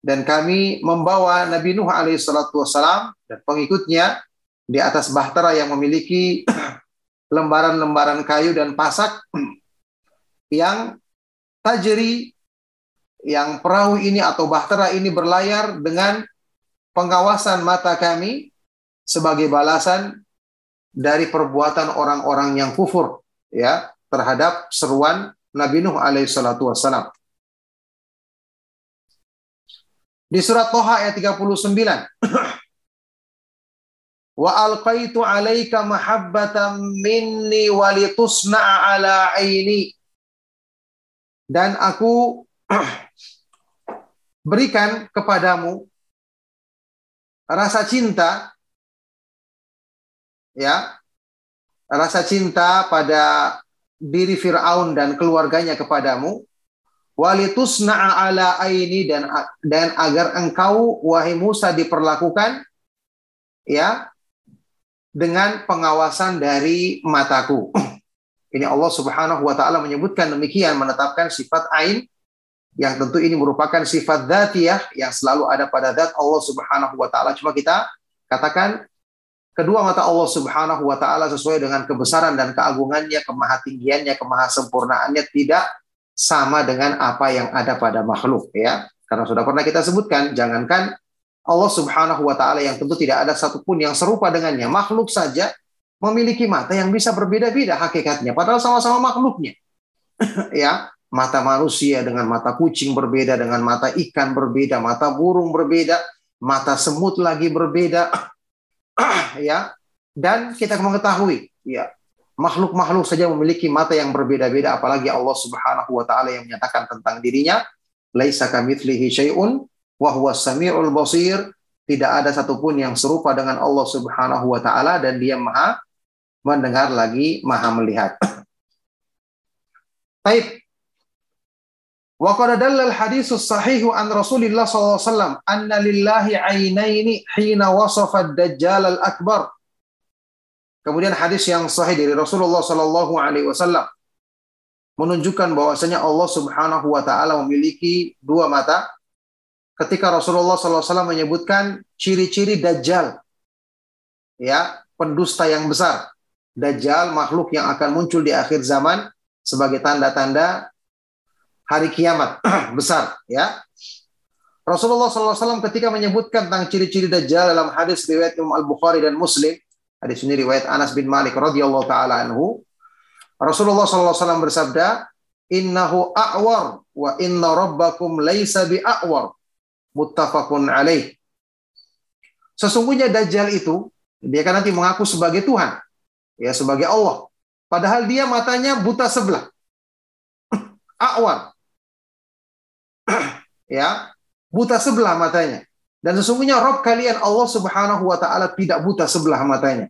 dan kami membawa Nabi Nuh alaihissalatu wassalam dan pengikutnya di atas bahtera yang memiliki lembaran-lembaran kayu dan pasak yang tajri yang perahu ini atau bahtera ini berlayar dengan pengawasan mata kami sebagai balasan dari perbuatan orang-orang yang kufur ya terhadap seruan Nabi Nuh alaihissalatu wassalam. Di surat Toha ayat 39 wa alqaitu alaika mahabbatan minni walitusna'a ala aini. Dan aku berikan kepadamu rasa cinta ya rasa cinta pada diri Firaun dan keluarganya kepadamu walitusna'a ala aini dan dan agar engkau wahai Musa diperlakukan ya dengan pengawasan dari mataku. Ini Allah Subhanahu wa taala menyebutkan demikian menetapkan sifat ain yang tentu ini merupakan sifat dzatiyah yang selalu ada pada zat Allah Subhanahu wa taala. Cuma kita katakan kedua mata Allah Subhanahu wa taala sesuai dengan kebesaran dan keagungannya, kemahatinggiannya, kemahasempurnaannya tidak sama dengan apa yang ada pada makhluk ya. Karena sudah pernah kita sebutkan, jangankan Allah Subhanahu wa taala yang tentu tidak ada satupun yang serupa dengannya, makhluk saja memiliki mata yang bisa berbeda-beda hakikatnya padahal sama-sama makhluknya. ya, mata manusia dengan mata kucing berbeda, dengan mata ikan berbeda, mata burung berbeda, mata semut lagi berbeda, ya. Dan kita mengetahui, ya, makhluk-makhluk saja memiliki mata yang berbeda-beda, apalagi Allah Subhanahu wa taala yang menyatakan tentang dirinya, laisa kamitslihi syai'un wa huwas samiul basir. Tidak ada satupun yang serupa dengan Allah Subhanahu wa taala dan Dia Maha mendengar lagi, Maha melihat. Baik, Wa qad dallal hadisus sahihu an Rasulillah SAW anna lillahi ainaini hina wasafa ad-dajjal al-akbar. Kemudian hadis yang sahih dari Rasulullah sallallahu alaihi wasallam menunjukkan bahwasanya Allah Subhanahu wa taala memiliki dua mata. Ketika Rasulullah SAW menyebutkan ciri-ciri dajjal. Ya, pendusta yang besar. Dajjal makhluk yang akan muncul di akhir zaman sebagai tanda-tanda hari kiamat besar ya. Rasulullah SAW ketika menyebutkan tentang ciri-ciri Dajjal dalam hadis riwayat Imam Al-Bukhari dan Muslim, hadis ini riwayat Anas bin Malik radhiyallahu taala anhu, Rasulullah SAW bersabda, "Innahu a'war wa inna rabbakum laisa bi'awar." Muttafaqun alaih. Sesungguhnya Dajjal itu dia akan nanti mengaku sebagai Tuhan, ya sebagai Allah. Padahal dia matanya buta sebelah. A'war ya buta sebelah matanya. Dan sesungguhnya Rob kalian Allah Subhanahu wa taala tidak buta sebelah matanya.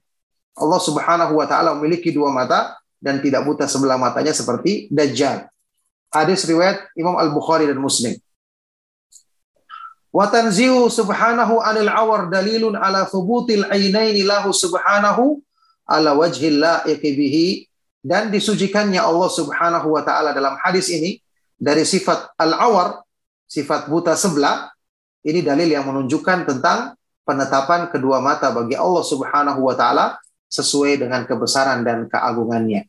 Allah Subhanahu wa taala memiliki dua mata dan tidak buta sebelah matanya seperti Dajjal. Hadis riwayat Imam Al-Bukhari dan Muslim. Wa tanzihu subhanahu anil awar dalilun ala thubutil ainaini lahu subhanahu ala wajhil bihi dan disucikannya Allah Subhanahu wa taala dalam hadis ini dari sifat al-awar sifat buta sebelah, ini dalil yang menunjukkan tentang penetapan kedua mata bagi Allah Subhanahu wa taala sesuai dengan kebesaran dan keagungannya.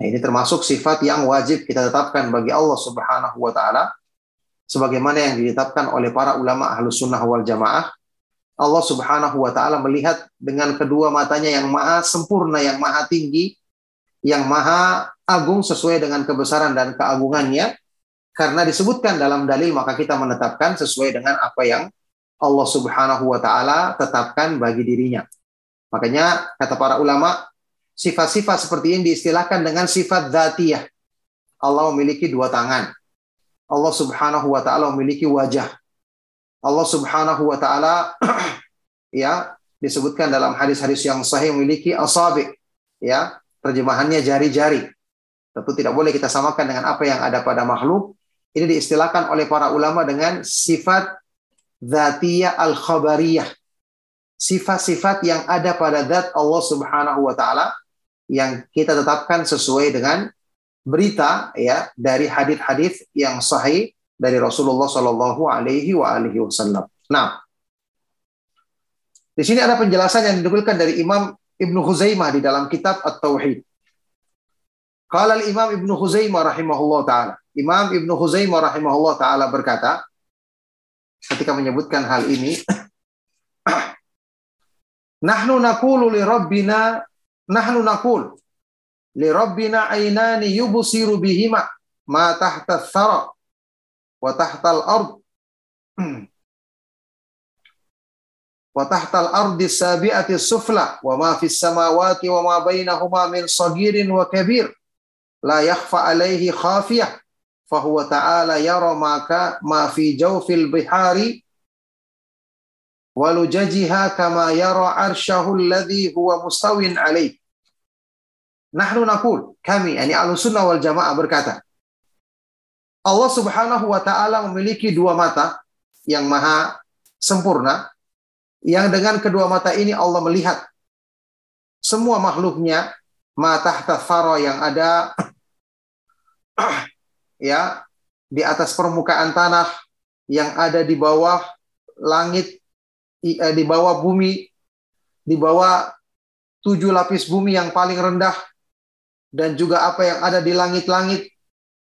Nah, ini termasuk sifat yang wajib kita tetapkan bagi Allah Subhanahu wa taala sebagaimana yang ditetapkan oleh para ulama Ahlus Sunnah wal Jamaah. Allah Subhanahu wa taala melihat dengan kedua matanya yang maha sempurna, yang maha tinggi, yang maha agung sesuai dengan kebesaran dan keagungannya karena disebutkan dalam dalil maka kita menetapkan sesuai dengan apa yang Allah Subhanahu wa taala tetapkan bagi dirinya. Makanya kata para ulama, sifat-sifat seperti ini diistilahkan dengan sifat dzatiyah. Allah memiliki dua tangan. Allah Subhanahu wa taala memiliki wajah. Allah Subhanahu wa taala ya disebutkan dalam hadis-hadis yang sahih memiliki asabi ya terjemahannya jari-jari tentu tidak boleh kita samakan dengan apa yang ada pada makhluk ini diistilahkan oleh para ulama dengan sifat zatiyah al-khabariyah. Sifat-sifat yang ada pada zat Allah Subhanahu wa taala yang kita tetapkan sesuai dengan berita ya dari hadis-hadis yang sahih dari Rasulullah Shallallahu alaihi wasallam. Nah, di sini ada penjelasan yang dinukilkan dari Imam Ibnu Huzaimah di dalam kitab At-Tauhid. Qala al-Imam Ibnu Huzaimah rahimahullah taala. Imam Ibnu Huzaimah rahimahullah taala berkata ketika menyebutkan hal ini Nahnu naqulu li rabbina nahnu naqul li rabbina ainani yubsiru bihima ma tahta thara wa tahta al-ard wa tahta al-ardi sabi'ati sufla wa ma fis samawati wa ma bainahuma min sagirin wa kabir la yakhfa alaihi khafiyah fahuwa ta'ala yara maka ma fi jawfil bihari walujajiha kama yara arsyahu alladhi huwa mustawin alaih. Nahnu nakul, kami, yani al-sunnah wal jamaah berkata, Allah subhanahu wa ta'ala memiliki dua mata yang maha sempurna, yang dengan kedua mata ini Allah melihat semua makhluknya, mata tahta yang ada ya di atas permukaan tanah, yang ada di bawah langit, eh, di bawah bumi, di bawah tujuh lapis bumi yang paling rendah, dan juga apa yang ada di langit-langit,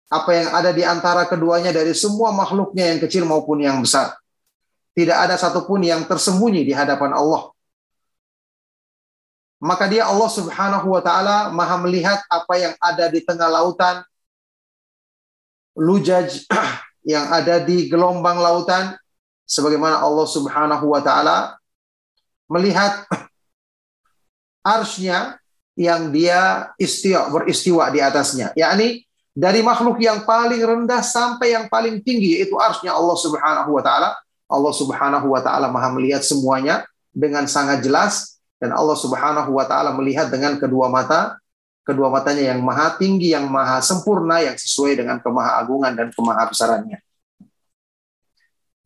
apa yang ada di antara keduanya dari semua makhluknya yang kecil maupun yang besar. Tidak ada satupun yang tersembunyi di hadapan Allah. Maka dia Allah subhanahu wa ta'ala maha melihat apa yang ada di tengah lautan, lujaj yang ada di gelombang lautan, sebagaimana Allah subhanahu wa ta'ala melihat arsnya yang dia istiwa, beristiwa di atasnya. yakni dari makhluk yang paling rendah sampai yang paling tinggi yaitu arsnya Allah Subhanahu wa taala. Allah Subhanahu wa taala Maha melihat semuanya dengan sangat jelas dan Allah Subhanahu wa taala melihat dengan kedua mata, kedua matanya yang maha tinggi, yang maha sempurna yang sesuai dengan kemahaagungan dan kemahabesarannya.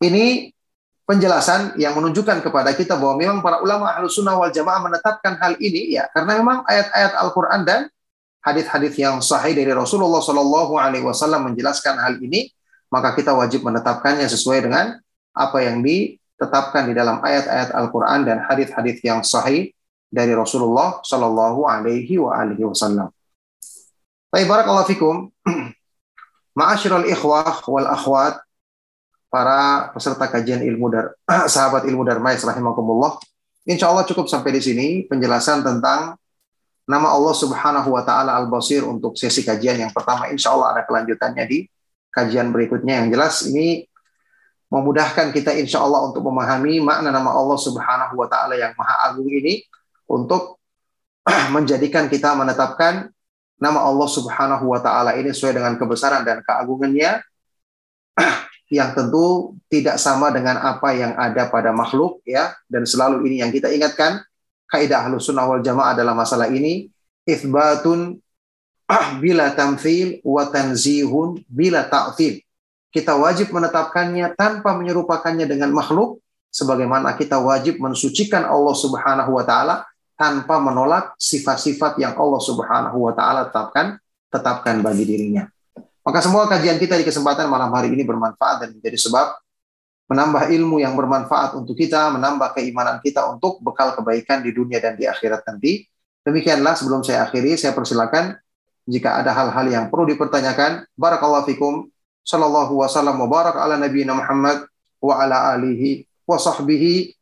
Ini penjelasan yang menunjukkan kepada kita bahwa memang para ulama ahlu sunnah wal jamaah menetapkan hal ini ya karena memang ayat-ayat Al-Quran dan hadis-hadis yang sahih dari Rasulullah Shallallahu Alaihi Wasallam menjelaskan hal ini, maka kita wajib menetapkannya sesuai dengan apa yang ditetapkan di dalam ayat-ayat Al-Quran dan hadis-hadis yang sahih dari Rasulullah Shallallahu Alaihi Wasallam. Baik, barakallahu fikum. Ma'asyiral ikhwah wal akhwat, para peserta kajian ilmu dar sahabat ilmu darmais rahimakumullah. Insya Allah cukup sampai di sini penjelasan tentang nama Allah Subhanahu wa taala Al-Basir untuk sesi kajian yang pertama insya Allah ada kelanjutannya di kajian berikutnya yang jelas ini memudahkan kita insya Allah untuk memahami makna nama Allah Subhanahu wa taala yang maha agung ini untuk menjadikan kita menetapkan nama Allah Subhanahu wa taala ini sesuai dengan kebesaran dan keagungannya yang tentu tidak sama dengan apa yang ada pada makhluk ya dan selalu ini yang kita ingatkan kaidah ahlus sunnah wal jamaah adalah masalah ini ithbatun bila tamthil wa tanzihun bila ta'til. Kita wajib menetapkannya tanpa menyerupakannya dengan makhluk sebagaimana kita wajib mensucikan Allah Subhanahu wa taala tanpa menolak sifat-sifat yang Allah Subhanahu wa taala tetapkan tetapkan bagi dirinya. Maka semua kajian kita di kesempatan malam hari ini bermanfaat dan menjadi sebab menambah ilmu yang bermanfaat untuk kita, menambah keimanan kita untuk bekal kebaikan di dunia dan di akhirat nanti. Demikianlah sebelum saya akhiri, saya persilakan jika ada hal-hal yang perlu dipertanyakan. Barakallahu fikum. Sallallahu wasallam wa barak ala nabiyina Muhammad wa ala alihi wa sahbihi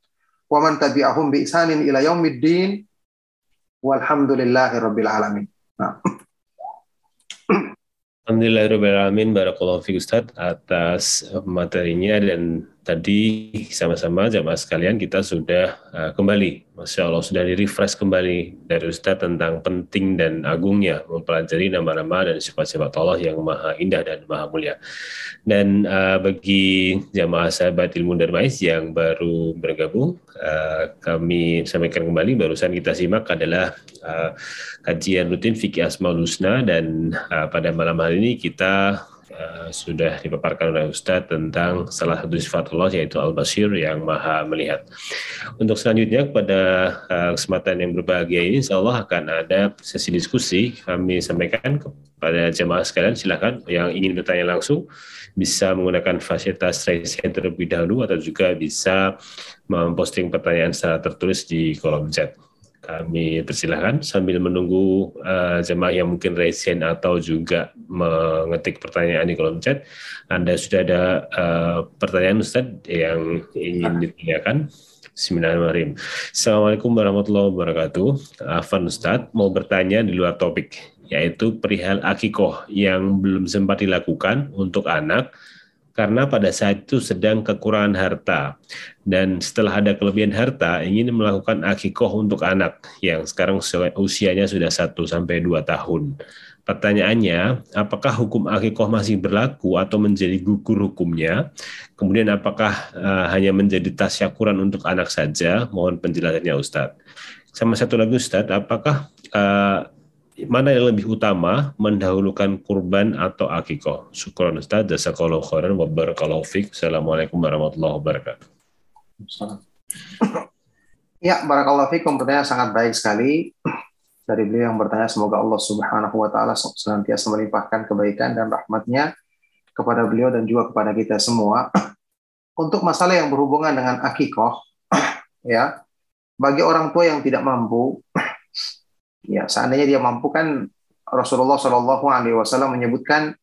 wa man tabi'ahum bi ihsanin ila yaumiddin. Walhamdulillahi rabbil alamin. Nah. Alhamdulillahirrahmanirrahim. Barakallahu fiqh Ustaz atas materinya dan tadi sama-sama jamaah sekalian kita sudah uh, kembali. Masya Allah sudah di-refresh kembali dari Ustaz tentang penting dan agungnya mempelajari nama-nama dan sifat-sifat Allah yang maha indah dan maha mulia. Dan uh, bagi jamaah sahabat ilmu darmais yang baru bergabung, uh, kami sampaikan kembali barusan kita simak adalah uh, kajian rutin fikih asmaul husna dan uh, pada malam hari ini kita uh, sudah dipaparkan oleh Ustadz tentang salah satu sifat Allah yaitu Al-Basir yang maha melihat. Untuk selanjutnya pada uh, kesempatan yang berbahagia ini insya Allah akan ada sesi diskusi. Kami sampaikan kepada jemaah sekalian silakan. Yang ingin bertanya langsung bisa menggunakan fasilitas raise hand terlebih dahulu atau juga bisa memposting pertanyaan secara tertulis di kolom chat kami persilahkan sambil menunggu uh, jemaah yang mungkin raise hand atau juga mengetik pertanyaan di kolom chat. Anda sudah ada uh, pertanyaan Ustaz yang ingin ditanyakan? Bismillahirrahmanirrahim. Assalamualaikum warahmatullahi wabarakatuh. Afan Ustaz mau bertanya di luar topik, yaitu perihal akikoh yang belum sempat dilakukan untuk anak karena pada saat itu sedang kekurangan harta dan setelah ada kelebihan harta ingin melakukan akikoh untuk anak yang sekarang usianya sudah 1 sampai 2 tahun. Pertanyaannya, apakah hukum akikoh masih berlaku atau menjadi gugur hukumnya? Kemudian apakah uh, hanya menjadi tasyakuran untuk anak saja? Mohon penjelasannya Ustadz. Sama satu lagi Ustadz, apakah uh, mana yang lebih utama mendahulukan kurban atau akikoh? Syukron Ustaz, jazakallahu khairan wa barakallahu fiqh. Assalamualaikum warahmatullahi wabarakatuh. Ya, barakallahu fiqh. Pertanyaan sangat baik sekali dari beliau yang bertanya semoga Allah Subhanahu wa taala senantiasa melimpahkan kebaikan dan rahmatnya kepada beliau dan juga kepada kita semua untuk masalah yang berhubungan dengan akikoh ya bagi orang tua yang tidak mampu ya seandainya dia mampu kan Rasulullah Shallallahu Alaihi Wasallam menyebutkan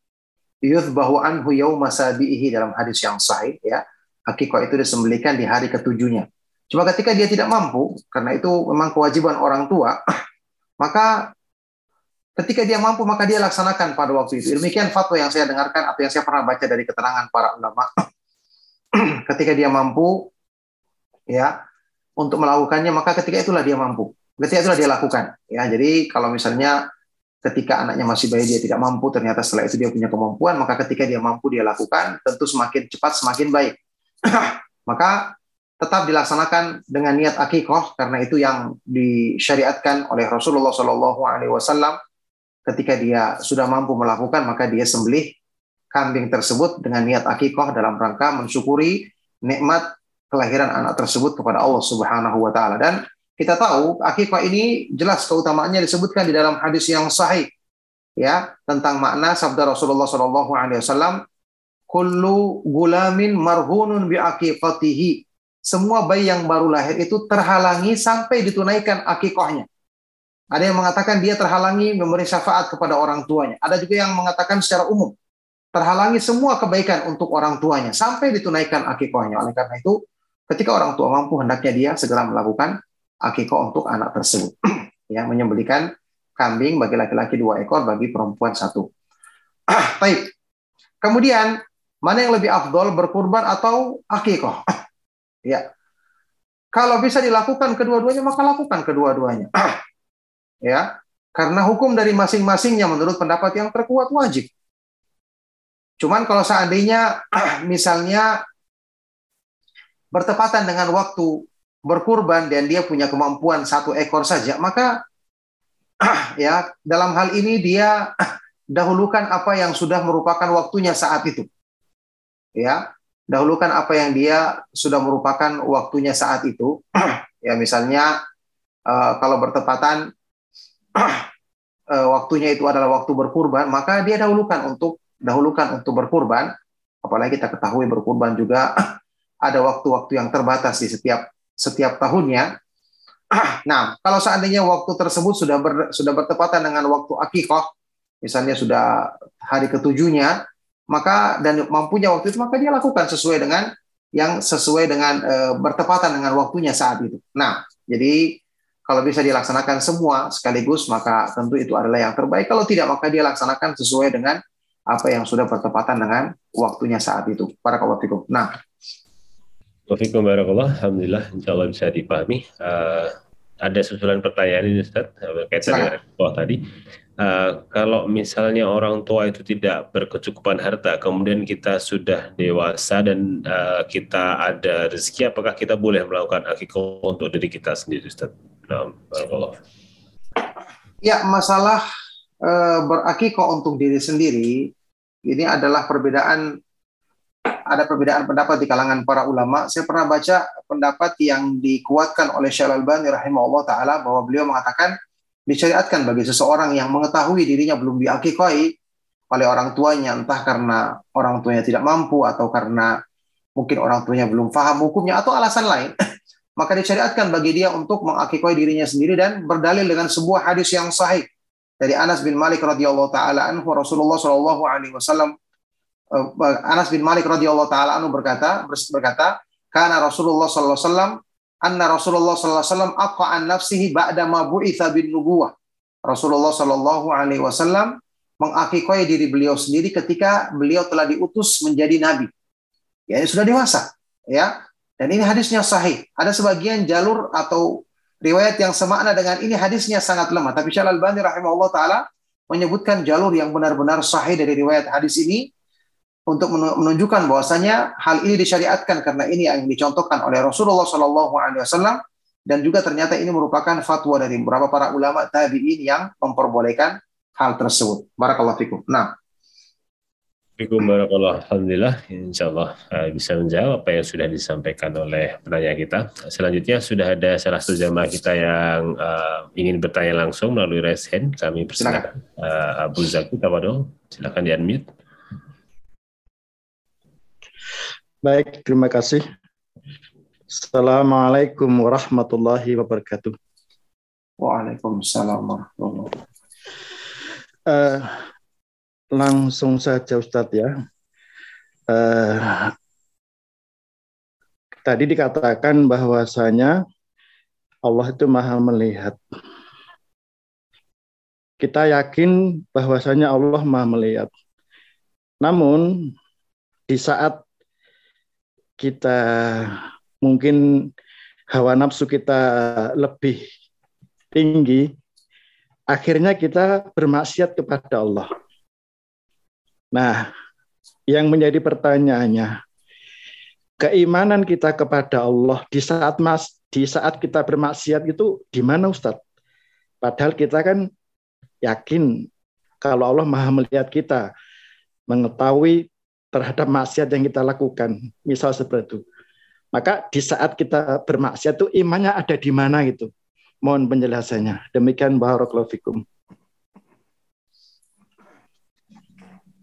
bahwa anhu yauma sabihi dalam hadis yang sahih ya. Akikoh itu disembelikan di hari ketujuhnya. Cuma ketika dia tidak mampu karena itu memang kewajiban orang tua maka ketika dia mampu maka dia laksanakan pada waktu itu. Demikian fatwa yang saya dengarkan atau yang saya pernah baca dari keterangan para ulama. Ketika dia mampu ya untuk melakukannya maka ketika itulah dia mampu ketika itulah dia lakukan. Ya jadi kalau misalnya ketika anaknya masih bayi dia tidak mampu ternyata setelah itu dia punya kemampuan maka ketika dia mampu dia lakukan tentu semakin cepat semakin baik. Maka tetap dilaksanakan dengan niat akikoh karena itu yang disyariatkan oleh Rasulullah Shallallahu Alaihi Wasallam. Ketika dia sudah mampu melakukan maka dia sembelih kambing tersebut dengan niat akikoh dalam rangka mensyukuri nikmat kelahiran anak tersebut kepada Allah Subhanahu Wa Taala. Dan kita tahu akikah ini jelas keutamaannya disebutkan di dalam hadis yang sahih ya tentang makna sabda Rasulullah Shallallahu Alaihi Wasallam kullu gulamin marhunun bi akikatihi. Semua bayi yang baru lahir itu terhalangi sampai ditunaikan akikahnya. Ada yang mengatakan dia terhalangi memberi syafaat kepada orang tuanya. Ada juga yang mengatakan secara umum terhalangi semua kebaikan untuk orang tuanya sampai ditunaikan akikahnya. Oleh karena itu ketika orang tua mampu hendaknya dia segera melakukan akikoh untuk anak tersebut. ya, menyembelikan kambing bagi laki-laki dua ekor, bagi perempuan satu. Baik. Kemudian mana yang lebih afdol berkurban atau akikoh? ya. Kalau bisa dilakukan kedua-duanya maka lakukan kedua-duanya. ya. Karena hukum dari masing-masingnya menurut pendapat yang terkuat wajib. Cuman kalau seandainya misalnya bertepatan dengan waktu berkurban dan dia punya kemampuan satu ekor saja, maka ya dalam hal ini dia dahulukan apa yang sudah merupakan waktunya saat itu. Ya, dahulukan apa yang dia sudah merupakan waktunya saat itu. ya misalnya uh, kalau bertepatan uh, waktunya itu adalah waktu berkurban, maka dia dahulukan untuk dahulukan untuk berkurban. Apalagi kita ketahui berkurban juga ada waktu-waktu yang terbatas di setiap setiap tahunnya. Nah, kalau seandainya waktu tersebut sudah ber, sudah bertepatan dengan waktu akikoh, misalnya sudah hari ketujuhnya, maka dan mampunya waktu itu, maka dia lakukan sesuai dengan yang sesuai dengan e, bertepatan dengan waktunya saat itu. Nah, jadi kalau bisa dilaksanakan semua sekaligus, maka tentu itu adalah yang terbaik. Kalau tidak, maka dia laksanakan sesuai dengan apa yang sudah bertepatan dengan waktunya saat itu. Para kawan Nah, Waalaikumsalam warahmatullahi Alhamdulillah, insya Allah bisa dipahami. Uh, ada susulan pertanyaan ini Ustaz, berkaitan dengan bawah tadi. Uh, kalau misalnya orang tua itu tidak berkecukupan harta, kemudian kita sudah dewasa dan uh, kita ada rezeki, apakah kita boleh melakukan akikah untuk diri kita sendiri, Ustaz? Nah, Ya, masalah uh, berakikah untuk diri sendiri ini adalah perbedaan ada perbedaan pendapat di kalangan para ulama. Saya pernah baca pendapat yang dikuatkan oleh Syekh Al-Albani rahimahullah taala bahwa beliau mengatakan disyariatkan bagi seseorang yang mengetahui dirinya belum diakikahi oleh orang tuanya entah karena orang tuanya tidak mampu atau karena mungkin orang tuanya belum paham hukumnya atau alasan lain maka disyariatkan bagi dia untuk mengakikahi dirinya sendiri dan berdalil dengan sebuah hadis yang sahih dari Anas bin Malik radhiyallahu taala anhu Rasulullah shallallahu alaihi wasallam Anas bin Malik radhiyallahu taala anu berkata berkata karena Rasulullah sallallahu alaihi wasallam anna Rasulullah sallallahu alaihi wasallam aqa'an nafsihi ba'da ma bu'itsa bin nubuwah. Rasulullah sallallahu alaihi wasallam mengakikoi diri beliau sendiri ketika beliau telah diutus menjadi nabi. Ya, sudah dewasa, ya. Dan ini hadisnya sahih. Ada sebagian jalur atau riwayat yang semakna dengan ini hadisnya sangat lemah. Tapi Syekh Al-Albani rahimahullah taala menyebutkan jalur yang benar-benar sahih dari riwayat hadis ini untuk menunjukkan bahwasanya hal ini disyariatkan karena ini yang dicontohkan oleh Rasulullah Shallallahu Alaihi Wasallam dan juga ternyata ini merupakan fatwa dari beberapa para ulama tabiin yang memperbolehkan hal tersebut. Barakallahu fikum. Nah, Fikum barakallah. Alhamdulillah, insya Allah uh, bisa menjawab apa yang sudah disampaikan oleh penanya kita. Selanjutnya sudah ada salah satu jamaah kita yang uh, ingin bertanya langsung melalui raise hand. Kami persilakan uh, Abu Zaki Tawadol. Silakan di unmute. Baik, terima kasih. Assalamualaikum warahmatullahi wabarakatuh. Waalaikumsalam warahmatullahi wabarakatuh. Eh, langsung saja Ustadz ya. Eh, tadi dikatakan bahwasanya Allah itu maha melihat. Kita yakin bahwasanya Allah maha melihat. Namun di saat kita mungkin hawa nafsu kita lebih tinggi, akhirnya kita bermaksiat kepada Allah. Nah, yang menjadi pertanyaannya, keimanan kita kepada Allah di saat mas di saat kita bermaksiat itu di mana Ustadz? Padahal kita kan yakin kalau Allah Maha melihat kita, mengetahui terhadap maksiat yang kita lakukan, misal seperti itu. Maka di saat kita bermaksiat itu imannya ada di mana gitu. Mohon penjelasannya. Demikian barakallahu fikum.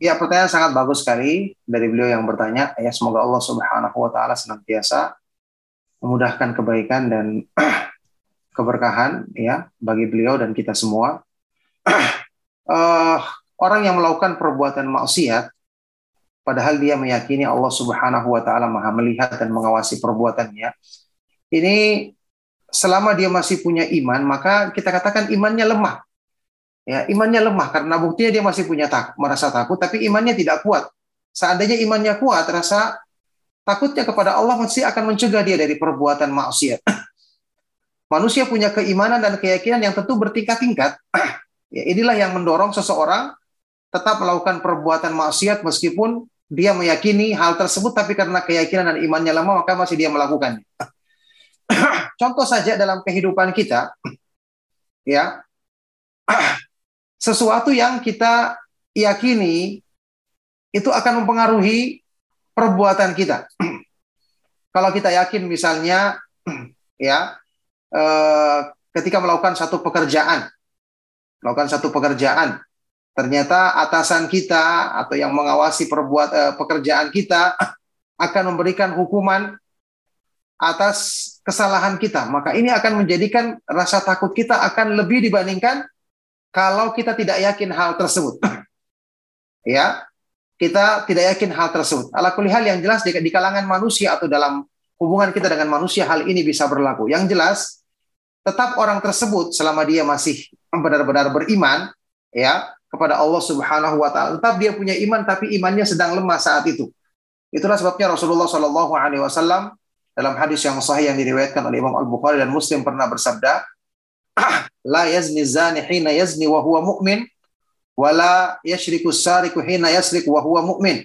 Ya, pertanyaan sangat bagus sekali dari beliau yang bertanya. Ya, semoga Allah Subhanahu wa taala senantiasa memudahkan kebaikan dan keberkahan ya bagi beliau dan kita semua. uh, orang yang melakukan perbuatan maksiat padahal dia meyakini Allah Subhanahu wa taala Maha melihat dan mengawasi perbuatannya. Ini selama dia masih punya iman, maka kita katakan imannya lemah. Ya, imannya lemah karena buktinya dia masih punya tak, merasa takut tapi imannya tidak kuat. Seandainya imannya kuat, rasa takutnya kepada Allah masih akan mencegah dia dari perbuatan maksiat. Manusia punya keimanan dan keyakinan yang tentu bertingkat-tingkat. ya, inilah yang mendorong seseorang tetap melakukan perbuatan maksiat meskipun dia meyakini hal tersebut tapi karena keyakinan dan imannya lemah maka masih dia melakukannya. Contoh saja dalam kehidupan kita ya sesuatu yang kita yakini itu akan mempengaruhi perbuatan kita. Kalau kita yakin misalnya ya eh, ketika melakukan satu pekerjaan, melakukan satu pekerjaan, ternyata atasan kita atau yang mengawasi perbuat eh, pekerjaan kita akan memberikan hukuman atas kesalahan kita, maka ini akan menjadikan rasa takut kita akan lebih dibandingkan kalau kita tidak yakin hal tersebut. ya, kita tidak yakin hal tersebut. Ala hal yang jelas di, di kalangan manusia atau dalam hubungan kita dengan manusia hal ini bisa berlaku. Yang jelas tetap orang tersebut selama dia masih benar-benar beriman ya kepada Allah Subhanahu wa taala, tetap dia punya iman tapi imannya sedang lemah saat itu. Itulah sebabnya Rasulullah Shallallahu alaihi wasallam dalam hadis yang sahih yang diriwayatkan oleh Imam Al-Bukhari dan Muslim pernah bersabda, la yazni zani hina yazni wa huwa mu'min wala yashriku sariku hina yasrik wa huwa mu'min.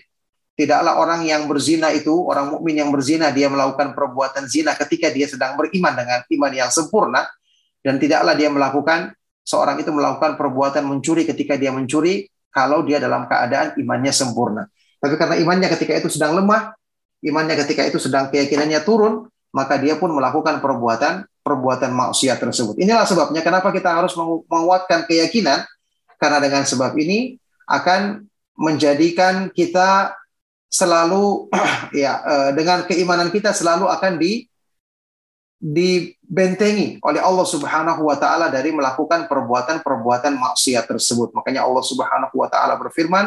Tidaklah orang yang berzina itu, orang mukmin yang berzina dia melakukan perbuatan zina ketika dia sedang beriman dengan iman yang sempurna dan tidaklah dia melakukan seorang itu melakukan perbuatan mencuri ketika dia mencuri kalau dia dalam keadaan imannya sempurna. Tapi karena imannya ketika itu sedang lemah, imannya ketika itu sedang keyakinannya turun, maka dia pun melakukan perbuatan perbuatan maksiat tersebut. Inilah sebabnya kenapa kita harus menguatkan keyakinan karena dengan sebab ini akan menjadikan kita selalu ya eh, dengan keimanan kita selalu akan di dibentengi oleh Allah Subhanahu wa taala dari melakukan perbuatan-perbuatan maksiat tersebut. Makanya Allah Subhanahu wa taala berfirman,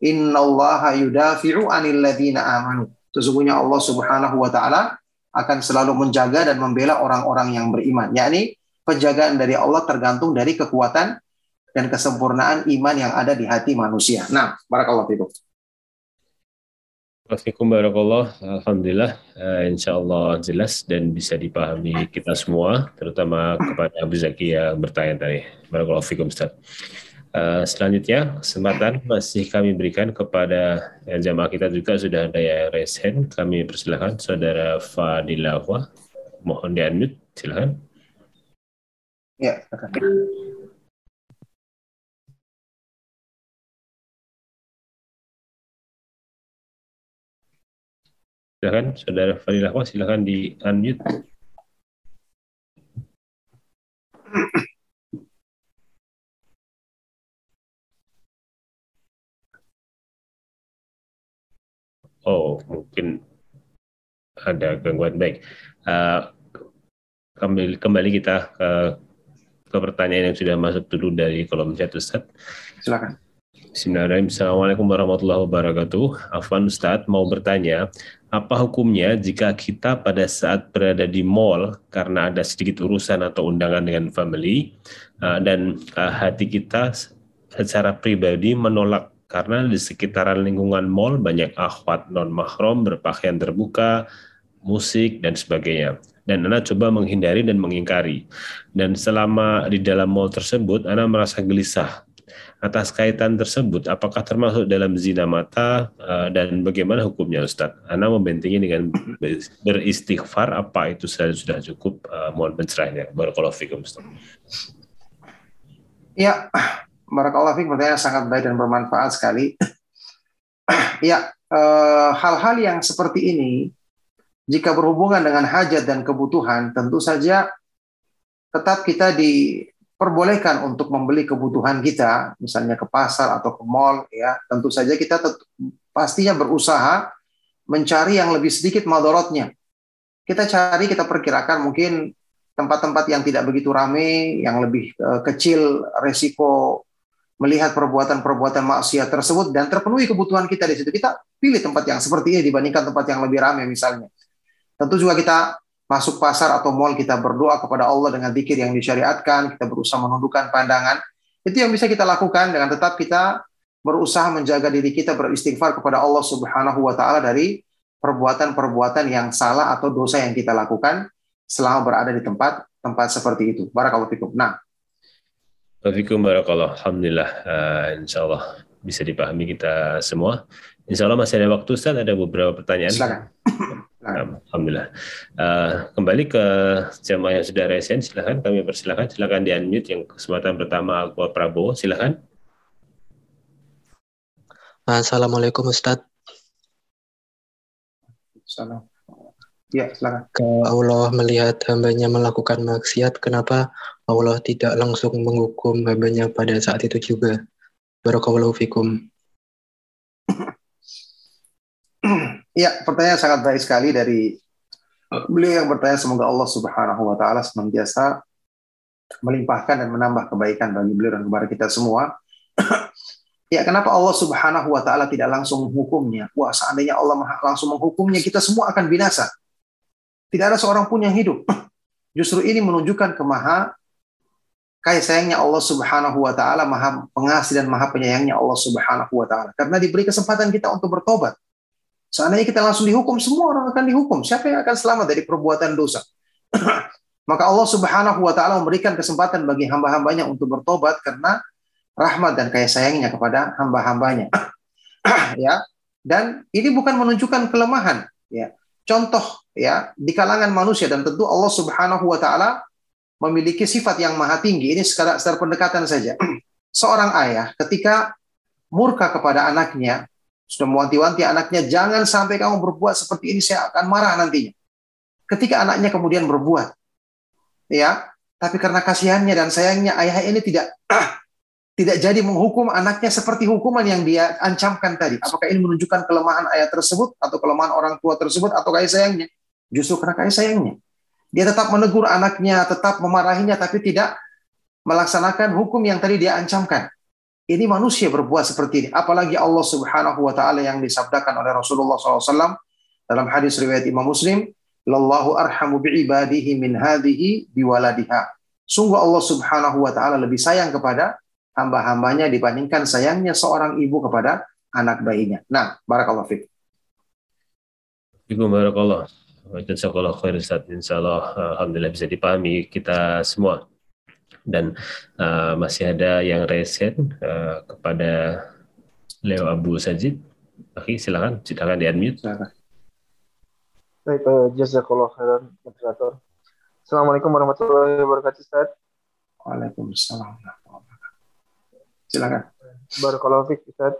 "Innallaha yudafi'u 'anil ladzina amanu." Sesungguhnya Allah Subhanahu wa taala akan selalu menjaga dan membela orang-orang yang beriman. Yakni penjagaan dari Allah tergantung dari kekuatan dan kesempurnaan iman yang ada di hati manusia. Nah, barakallahu fikum. Assalamualaikum barakallah. Alhamdulillah, uh, insya Allah jelas dan bisa dipahami kita semua, terutama kepada Abu Zaki yang bertanya tadi. Barakallahu fikum Ustaz. Uh, selanjutnya, kesempatan masih kami berikan kepada yang jamaah kita juga sudah ada yang raise hand. Kami persilahkan Saudara Fadilahwa. Mohon di-unmute, silahkan. Ya, Silahkan, Saudara Fadilahwa, silahkan di-unmute. Oh, mungkin ada gangguan baik. Uh, kembali kembali kita ke ke pertanyaan yang sudah masuk dulu dari kolom chat Ustaz. Silakan. Bismillahirrahmanirrahim. Assalamualaikum warahmatullahi wabarakatuh. Afwan Ustaz mau bertanya, apa hukumnya jika kita pada saat berada di mall karena ada sedikit urusan atau undangan dengan family uh, dan uh, hati kita secara pribadi menolak karena di sekitaran lingkungan mall banyak akhwat non mahram berpakaian terbuka, musik dan sebagainya dan Ana coba menghindari dan mengingkari. Dan selama di dalam mall tersebut, Ana merasa gelisah atas kaitan tersebut. Apakah termasuk dalam zina mata uh, dan bagaimana hukumnya Ustaz? Ana membentengi dengan beristighfar. Apa itu sudah sudah cukup? Uh, mohon pencerahnya. Barakallahu fikum Ustaz. Ya, Barakallahu fikum pertanyaan sangat baik dan bermanfaat sekali. ya, eh, hal-hal yang seperti ini jika berhubungan dengan hajat dan kebutuhan, tentu saja tetap kita diperbolehkan untuk membeli kebutuhan kita, misalnya ke pasar atau ke mall, ya. Tentu saja kita pastinya berusaha mencari yang lebih sedikit madorotnya. Kita cari, kita perkirakan mungkin tempat-tempat yang tidak begitu ramai, yang lebih uh, kecil resiko melihat perbuatan-perbuatan maksiat tersebut dan terpenuhi kebutuhan kita di situ. Kita pilih tempat yang seperti ini dibandingkan tempat yang lebih ramai misalnya. Tentu juga kita masuk pasar atau mall kita berdoa kepada Allah dengan zikir yang disyariatkan, kita berusaha menundukkan pandangan. Itu yang bisa kita lakukan dengan tetap kita berusaha menjaga diri kita beristighfar kepada Allah Subhanahu wa taala dari perbuatan-perbuatan yang salah atau dosa yang kita lakukan selama berada di tempat tempat seperti itu. Barakallahu fikum. Nah, Waalaikumsalam barakallah. Alhamdulillah. Uh, insya Allah bisa dipahami kita semua. Insya Allah masih ada waktu, Ustaz. Ada beberapa pertanyaan. Silakan. Alhamdulillah. Uh, kembali ke jamaah yang sudah resen, silahkan kami persilahkan. Silahkan di unmute yang kesempatan pertama Aku Prabowo, silahkan. Assalamualaikum Ustaz. Salam. Ya, silakan. Kalau Allah melihat hambanya melakukan maksiat, kenapa Allah tidak langsung menghukum hambanya pada saat itu juga? Barakallahu fikum. Ya, pertanyaan sangat baik sekali dari beliau yang bertanya semoga Allah Subhanahu wa taala senantiasa melimpahkan dan menambah kebaikan bagi beliau dan kepada kita semua. ya, kenapa Allah Subhanahu wa taala tidak langsung menghukumnya? Wah, seandainya Allah langsung menghukumnya, kita semua akan binasa. Tidak ada seorang pun yang hidup. Justru ini menunjukkan kemaha kasih sayangnya Allah Subhanahu wa taala, maha pengasih dan maha penyayangnya Allah Subhanahu wa taala. Karena diberi kesempatan kita untuk bertobat. Seandainya kita langsung dihukum, semua orang akan dihukum. Siapa yang akan selamat dari perbuatan dosa? Maka Allah Subhanahu wa taala memberikan kesempatan bagi hamba-hambanya untuk bertobat karena rahmat dan kasih sayangnya kepada hamba-hambanya. ya. Dan ini bukan menunjukkan kelemahan, ya. Contoh ya di kalangan manusia dan tentu Allah Subhanahu wa taala memiliki sifat yang maha tinggi. Ini secara, secara pendekatan saja. Seorang ayah ketika murka kepada anaknya, sudah mewanti-wanti anaknya, jangan sampai kamu berbuat seperti ini, saya akan marah nantinya. Ketika anaknya kemudian berbuat, ya, tapi karena kasihannya dan sayangnya ayah ini tidak tidak jadi menghukum anaknya seperti hukuman yang dia ancamkan tadi. Apakah ini menunjukkan kelemahan ayah tersebut atau kelemahan orang tua tersebut atau kasih sayangnya? Justru karena kasih sayangnya. Dia tetap menegur anaknya, tetap memarahinya, tapi tidak melaksanakan hukum yang tadi dia ancamkan. Ini manusia berbuat seperti ini. Apalagi Allah Subhanahu wa taala yang disabdakan oleh Rasulullah SAW dalam hadis riwayat Imam Muslim, "Lallahu arhamu bi'ibadihi min hadhihi biwaladiha." Sungguh Allah Subhanahu wa taala lebih sayang kepada hamba-hambanya dibandingkan sayangnya seorang ibu kepada anak bayinya. Nah, barakallahu fiik. Ibu barakallah. Jazakallah khair Ustaz. Insyaallah alhamdulillah bisa dipahami kita semua dan uh, masih ada yang resen uh, kepada Leo Abu Sajid. Oke, silakan, silakan di unmute. Baik, uh, jazakallah khairan moderator. Assalamualaikum warahmatullahi wabarakatuh, Ustaz. Waalaikumsalam Silakan. Barakallahu fiik, Ustaz.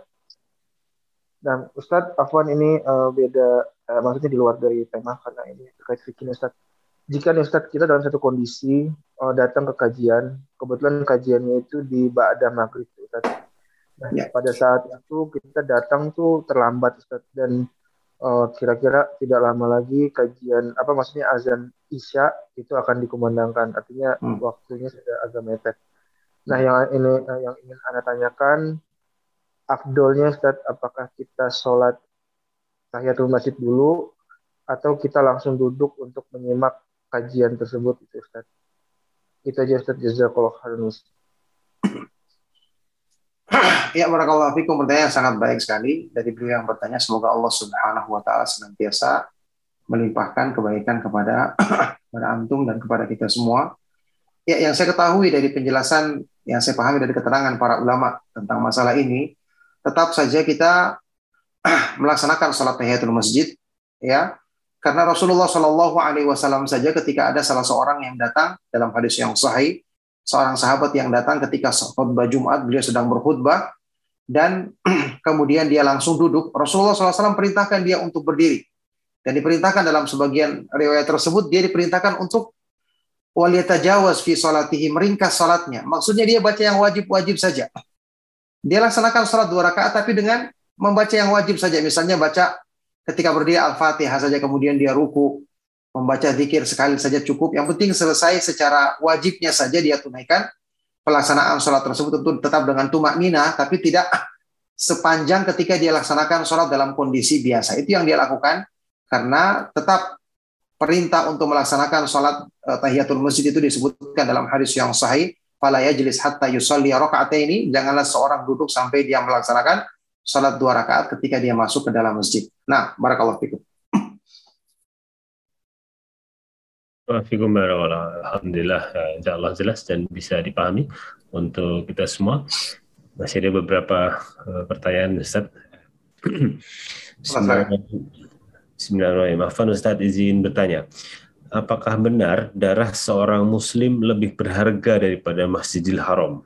Dan Ustaz, Afwan ini uh, beda, uh, maksudnya di luar dari tema karena ini terkait fikih Ustaz jika nih Ustaz kita dalam satu kondisi uh, datang ke kajian, kebetulan kajiannya itu di Ba'da Maghrib Ustaz. Nah, ya. pada saat itu kita datang tuh terlambat Ustaz dan Oh, kira-kira tidak lama lagi kajian apa maksudnya azan isya itu akan dikumandangkan. Artinya Hmm. waktunya sudah agak mepet. Nah, yang ini eh, yang ingin Anda tanyakan afdolnya Ustaz, apakah kita sholat tahiyatul masjid dulu atau kita langsung duduk untuk menyimak kajian tersebut itu Ustaz. Itu aja Ustaz jazakallahu khairan. Ya, barakallahu fikum pertanyaan yang sangat baik sekali dari beliau yang bertanya. Semoga Allah Subhanahu wa taala senantiasa melimpahkan kebaikan kepada kepada antum dan kepada kita semua. Ya, yang saya ketahui dari penjelasan yang saya pahami dari keterangan para ulama tentang masalah ini, tetap saja kita melaksanakan sholat tahiyatul masjid, ya, karena Rasulullah Shallallahu Alaihi Wasallam saja ketika ada salah seorang yang datang dalam hadis yang sahih, seorang sahabat yang datang ketika khutbah Jumat beliau sedang berkhutbah dan kemudian dia langsung duduk. Rasulullah SAW perintahkan dia untuk berdiri dan diperintahkan dalam sebagian riwayat tersebut dia diperintahkan untuk waliyatajawaz fi salatihi meringkas salatnya. Maksudnya dia baca yang wajib-wajib saja. Dia laksanakan salat dua rakaat tapi dengan membaca yang wajib saja. Misalnya baca ketika berdiri Al-Fatihah saja kemudian dia ruku, membaca zikir sekali saja cukup. Yang penting selesai secara wajibnya saja dia tunaikan. Pelaksanaan sholat tersebut tentu tetap dengan tumak nina, tapi tidak sepanjang ketika dia laksanakan sholat dalam kondisi biasa. Itu yang dia lakukan karena tetap perintah untuk melaksanakan sholat uh, tahiyatul masjid itu disebutkan dalam hadis yang sahih. Fala yajlis hatta yusalli ini Janganlah seorang duduk sampai dia melaksanakan sholat dua rakaat ketika dia masuk ke dalam masjid. Nah, barakallahu fikum. Fikum Alhamdulillah, insya Allah jelas dan bisa dipahami untuk kita semua. Masih ada beberapa uh, pertanyaan, Ustaz. Bismillahirrahmanirrahim. Afan Ustaz izin bertanya. Apakah benar darah seorang muslim lebih berharga daripada Masjidil Haram?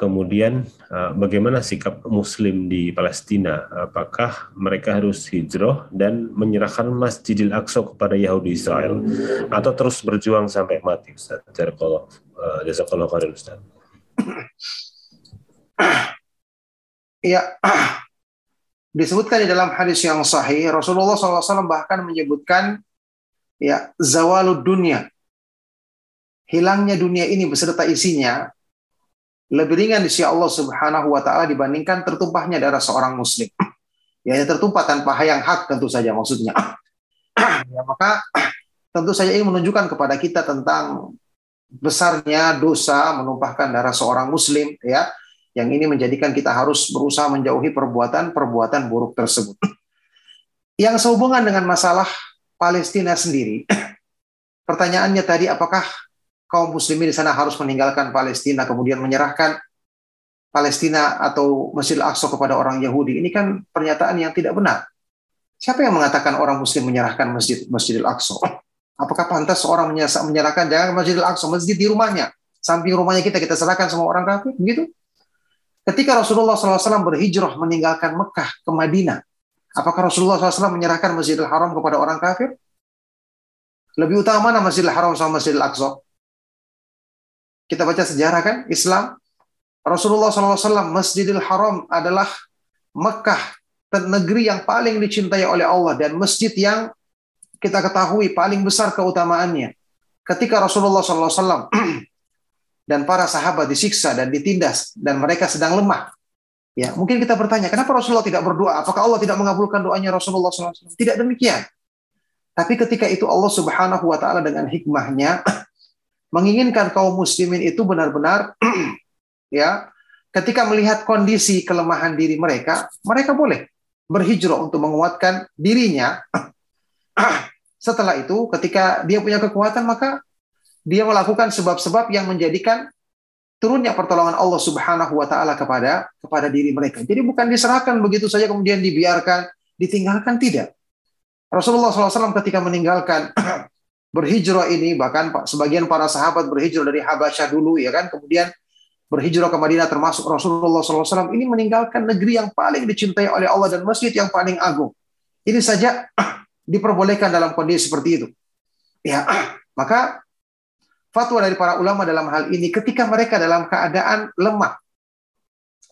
Kemudian uh, bagaimana sikap muslim di Palestina? Apakah mereka harus hijrah dan menyerahkan Masjidil Aqsa kepada Yahudi Israel atau terus berjuang sampai mati Ustaz? Jazakallah khairan Ustaz. Ya, disebutkan di dalam hadis yang sahih Rasulullah SAW bahkan menyebutkan ya zawalud dunia hilangnya dunia ini beserta isinya lebih ringan di sisi Allah Subhanahu wa taala dibandingkan tertumpahnya darah seorang muslim. Ya, tertumpah tanpa yang hak tentu saja maksudnya. ya, maka tentu saja ini menunjukkan kepada kita tentang besarnya dosa menumpahkan darah seorang muslim ya. Yang ini menjadikan kita harus berusaha menjauhi perbuatan-perbuatan buruk tersebut. Yang sehubungan dengan masalah Palestina sendiri. Pertanyaannya tadi apakah kaum muslimin di sana harus meninggalkan Palestina kemudian menyerahkan Palestina atau Masjid Al-Aqsa kepada orang Yahudi. Ini kan pernyataan yang tidak benar. Siapa yang mengatakan orang muslim menyerahkan Masjid Masjid Al-Aqsa? Apakah pantas seorang menyerahkan jangan Masjid Al-Aqsa, masjid di rumahnya, samping rumahnya kita kita serahkan semua orang kafir, begitu? Ketika Rasulullah SAW berhijrah meninggalkan Mekah ke Madinah, apakah Rasulullah SAW menyerahkan Masjidil Haram kepada orang kafir? Lebih utama mana Masjidil Haram sama Masjidil Aqsa? Kita baca sejarah kan Islam. Rasulullah SAW Masjidil Haram adalah Mekah negeri yang paling dicintai oleh Allah dan masjid yang kita ketahui paling besar keutamaannya. Ketika Rasulullah SAW dan para sahabat disiksa dan ditindas dan mereka sedang lemah, ya mungkin kita bertanya kenapa Rasulullah tidak berdoa? Apakah Allah tidak mengabulkan doanya Rasulullah SAW? Tidak demikian. Tapi ketika itu Allah Subhanahu Wa Taala dengan hikmahnya menginginkan kaum muslimin itu benar-benar ya ketika melihat kondisi kelemahan diri mereka mereka boleh berhijrah untuk menguatkan dirinya setelah itu ketika dia punya kekuatan maka dia melakukan sebab-sebab yang menjadikan turunnya pertolongan Allah Subhanahu wa taala kepada kepada diri mereka. Jadi bukan diserahkan begitu saja kemudian dibiarkan, ditinggalkan tidak. Rasulullah SAW ketika meninggalkan berhijrah ini bahkan sebagian para sahabat berhijrah dari Habasyah dulu ya kan kemudian berhijrah ke Madinah termasuk Rasulullah SAW ini meninggalkan negeri yang paling dicintai oleh Allah dan masjid yang paling agung. Ini saja diperbolehkan dalam kondisi seperti itu. Ya, maka fatwa dari para ulama dalam hal ini ketika mereka dalam keadaan lemah,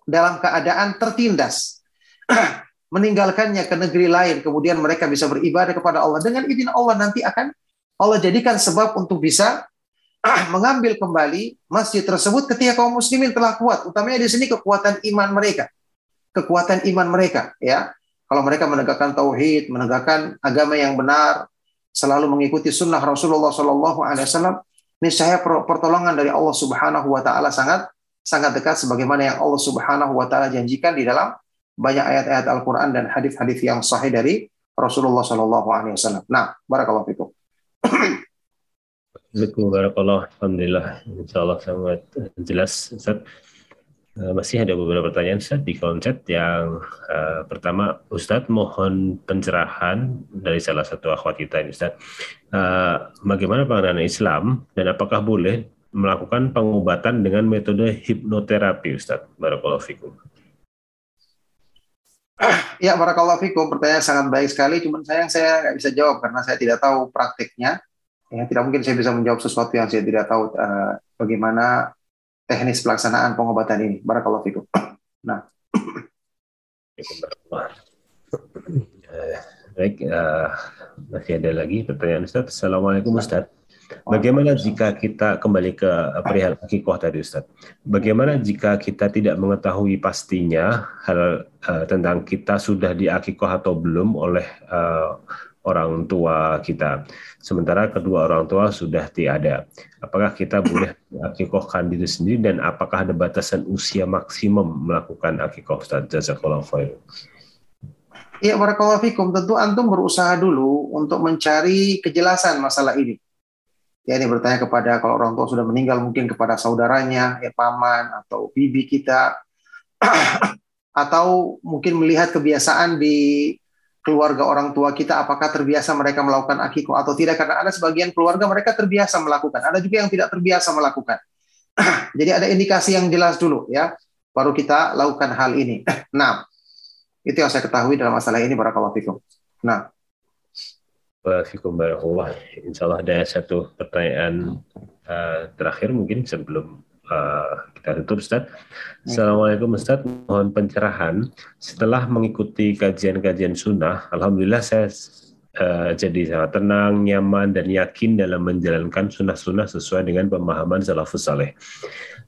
dalam keadaan tertindas, meninggalkannya ke negeri lain, kemudian mereka bisa beribadah kepada Allah dengan izin Allah nanti akan Allah jadikan sebab untuk bisa mengambil kembali masjid tersebut ketika kaum muslimin telah kuat. Utamanya di sini kekuatan iman mereka. Kekuatan iman mereka, ya. Kalau mereka menegakkan tauhid, menegakkan agama yang benar, selalu mengikuti sunnah Rasulullah Alaihi Wasallam, niscaya pertolongan dari Allah Subhanahu Wa Taala sangat sangat dekat sebagaimana yang Allah Subhanahu Wa Taala janjikan di dalam banyak ayat-ayat Al-Quran dan hadis-hadis yang sahih dari Rasulullah Shallallahu Alaihi Wasallam. Nah, barakallahu fikum. Barakallah, Alhamdulillah, Insya Allah sangat jelas, Ustaz. Eh, masih ada beberapa pertanyaan Ustaz di konsep yang uh, pertama Ustaz mohon pencerahan dari salah satu akhwat kita ini Ustaz. Uh, bagaimana pandangan Islam dan apakah boleh melakukan pengobatan dengan metode hipnoterapi Ustaz? Barakallahu fikum. Ya, barakallahu fikum. Pertanyaan sangat baik sekali, cuman sayang saya nggak bisa jawab karena saya tidak tahu praktiknya. Ya, tidak mungkin saya bisa menjawab sesuatu yang saya tidak tahu uh, bagaimana teknis pelaksanaan pengobatan ini. Barakallahu fikum. Nah. Baik, uh, masih ada lagi pertanyaan Ustaz. Assalamualaikum Ustaz. Bagaimana jika kita kembali ke perihal akikoh tadi Ustaz? Bagaimana jika kita tidak mengetahui pastinya hal uh, tentang kita sudah diakikoh atau belum oleh uh, orang tua kita. Sementara kedua orang tua sudah tiada. Apakah kita boleh akikohkan diri sendiri dan apakah ada batasan usia maksimum melakukan akikoh Ustaz? Jazakallah khair. Ya, barakallahu fikum. Tentu antum berusaha dulu untuk mencari kejelasan masalah ini. Ya, ini bertanya kepada kalau orang tua sudah meninggal mungkin kepada saudaranya, ya paman atau bibi kita. Atau mungkin melihat kebiasaan di keluarga orang tua kita apakah terbiasa mereka melakukan akikah atau tidak. Karena ada sebagian keluarga mereka terbiasa melakukan ada juga yang tidak terbiasa melakukan. Jadi ada indikasi yang jelas dulu ya baru kita lakukan hal ini. Nah itu yang saya ketahui dalam masalah ini barakallahu fikum. Nah Waalaikumsalam Insya Allah ada satu pertanyaan uh, terakhir mungkin sebelum uh, kita tutup Ustaz. Assalamualaikum Ustaz, mohon pencerahan. Setelah mengikuti kajian-kajian sunnah, Alhamdulillah saya uh, jadi sangat tenang, nyaman, dan yakin dalam menjalankan sunnah-sunnah sesuai dengan pemahaman salafus saleh.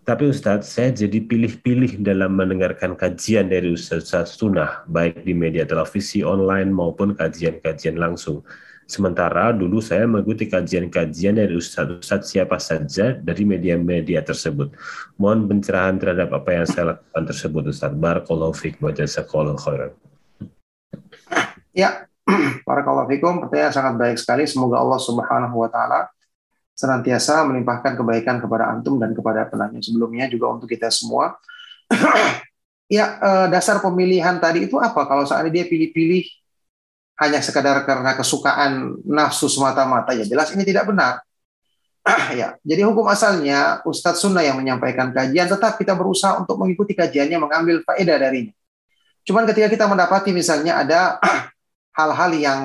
Tapi Ustadz, saya jadi pilih-pilih dalam mendengarkan kajian dari Ustadz sunnah, baik di media televisi, online, maupun kajian-kajian langsung. Sementara dulu saya mengikuti kajian-kajian dari ustadz-ustadz siapa saja dari media-media tersebut. Mohon pencerahan terhadap apa yang saya lakukan tersebut Ustaz. Barakallahu fiik wa jazakallahu khairan. Ya, barakallahu fikum. Pertanyaan sangat baik sekali. Semoga Allah Subhanahu wa taala senantiasa melimpahkan kebaikan kepada antum dan kepada penanya sebelumnya juga untuk kita semua. ya, eh, dasar pemilihan tadi itu apa? Kalau saat ini dia pilih-pilih hanya sekadar karena kesukaan nafsu semata-mata ya jelas ini tidak benar. ya, jadi hukum asalnya Ustadz Sunnah yang menyampaikan kajian tetap kita berusaha untuk mengikuti kajiannya mengambil faedah darinya. Cuman ketika kita mendapati misalnya ada hal-hal yang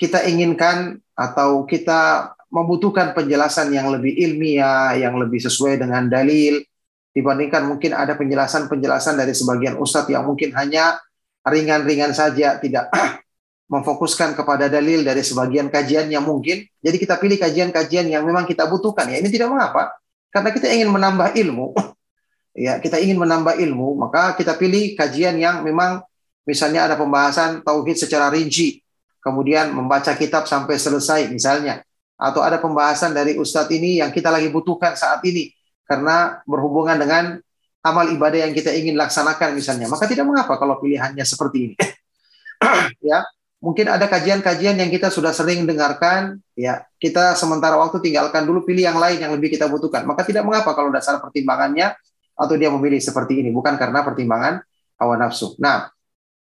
kita inginkan atau kita membutuhkan penjelasan yang lebih ilmiah, yang lebih sesuai dengan dalil dibandingkan mungkin ada penjelasan-penjelasan dari sebagian ustadz yang mungkin hanya ringan-ringan saja, tidak memfokuskan kepada dalil dari sebagian kajian yang mungkin. Jadi kita pilih kajian-kajian yang memang kita butuhkan. Ya ini tidak mengapa, karena kita ingin menambah ilmu. ya kita ingin menambah ilmu, maka kita pilih kajian yang memang misalnya ada pembahasan tauhid secara rinci, kemudian membaca kitab sampai selesai misalnya, atau ada pembahasan dari ustadz ini yang kita lagi butuhkan saat ini karena berhubungan dengan amal ibadah yang kita ingin laksanakan misalnya, maka tidak mengapa kalau pilihannya seperti ini. ya, mungkin ada kajian-kajian yang kita sudah sering dengarkan, ya kita sementara waktu tinggalkan dulu pilih yang lain yang lebih kita butuhkan. Maka tidak mengapa kalau dasar pertimbangannya atau dia memilih seperti ini, bukan karena pertimbangan hawa nafsu. Nah,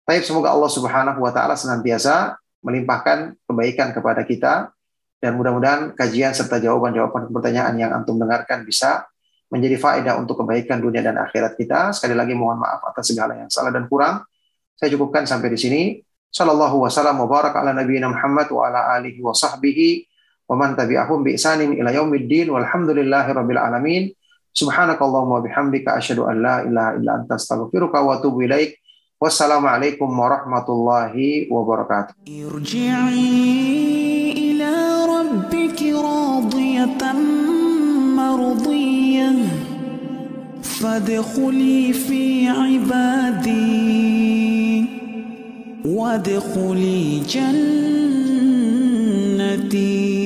baik semoga Allah Subhanahu wa taala senantiasa melimpahkan kebaikan kepada kita dan mudah-mudahan kajian serta jawaban-jawaban pertanyaan yang antum dengarkan bisa menjadi faedah untuk kebaikan dunia dan akhirat kita. Sekali lagi mohon maaf atas segala yang salah dan kurang. Saya cukupkan sampai di sini. Sallallahu wasallam mubarak ala nabiyina Muhammad wa ala alihi wa sahbihi wa man tabi'ahum bi isanin ila yaumiddin walhamdulillahi rabbil alamin. Subhanakallahumma bihamdika asyhadu an la ilaha illa anta astaghfiruka wa atubu ilaik. Wassalamualaikum warahmatullahi wabarakatuh. Irji'i ila rabbiki radiyatan مرضية فادخلي في عبادي وادخلي جنتي.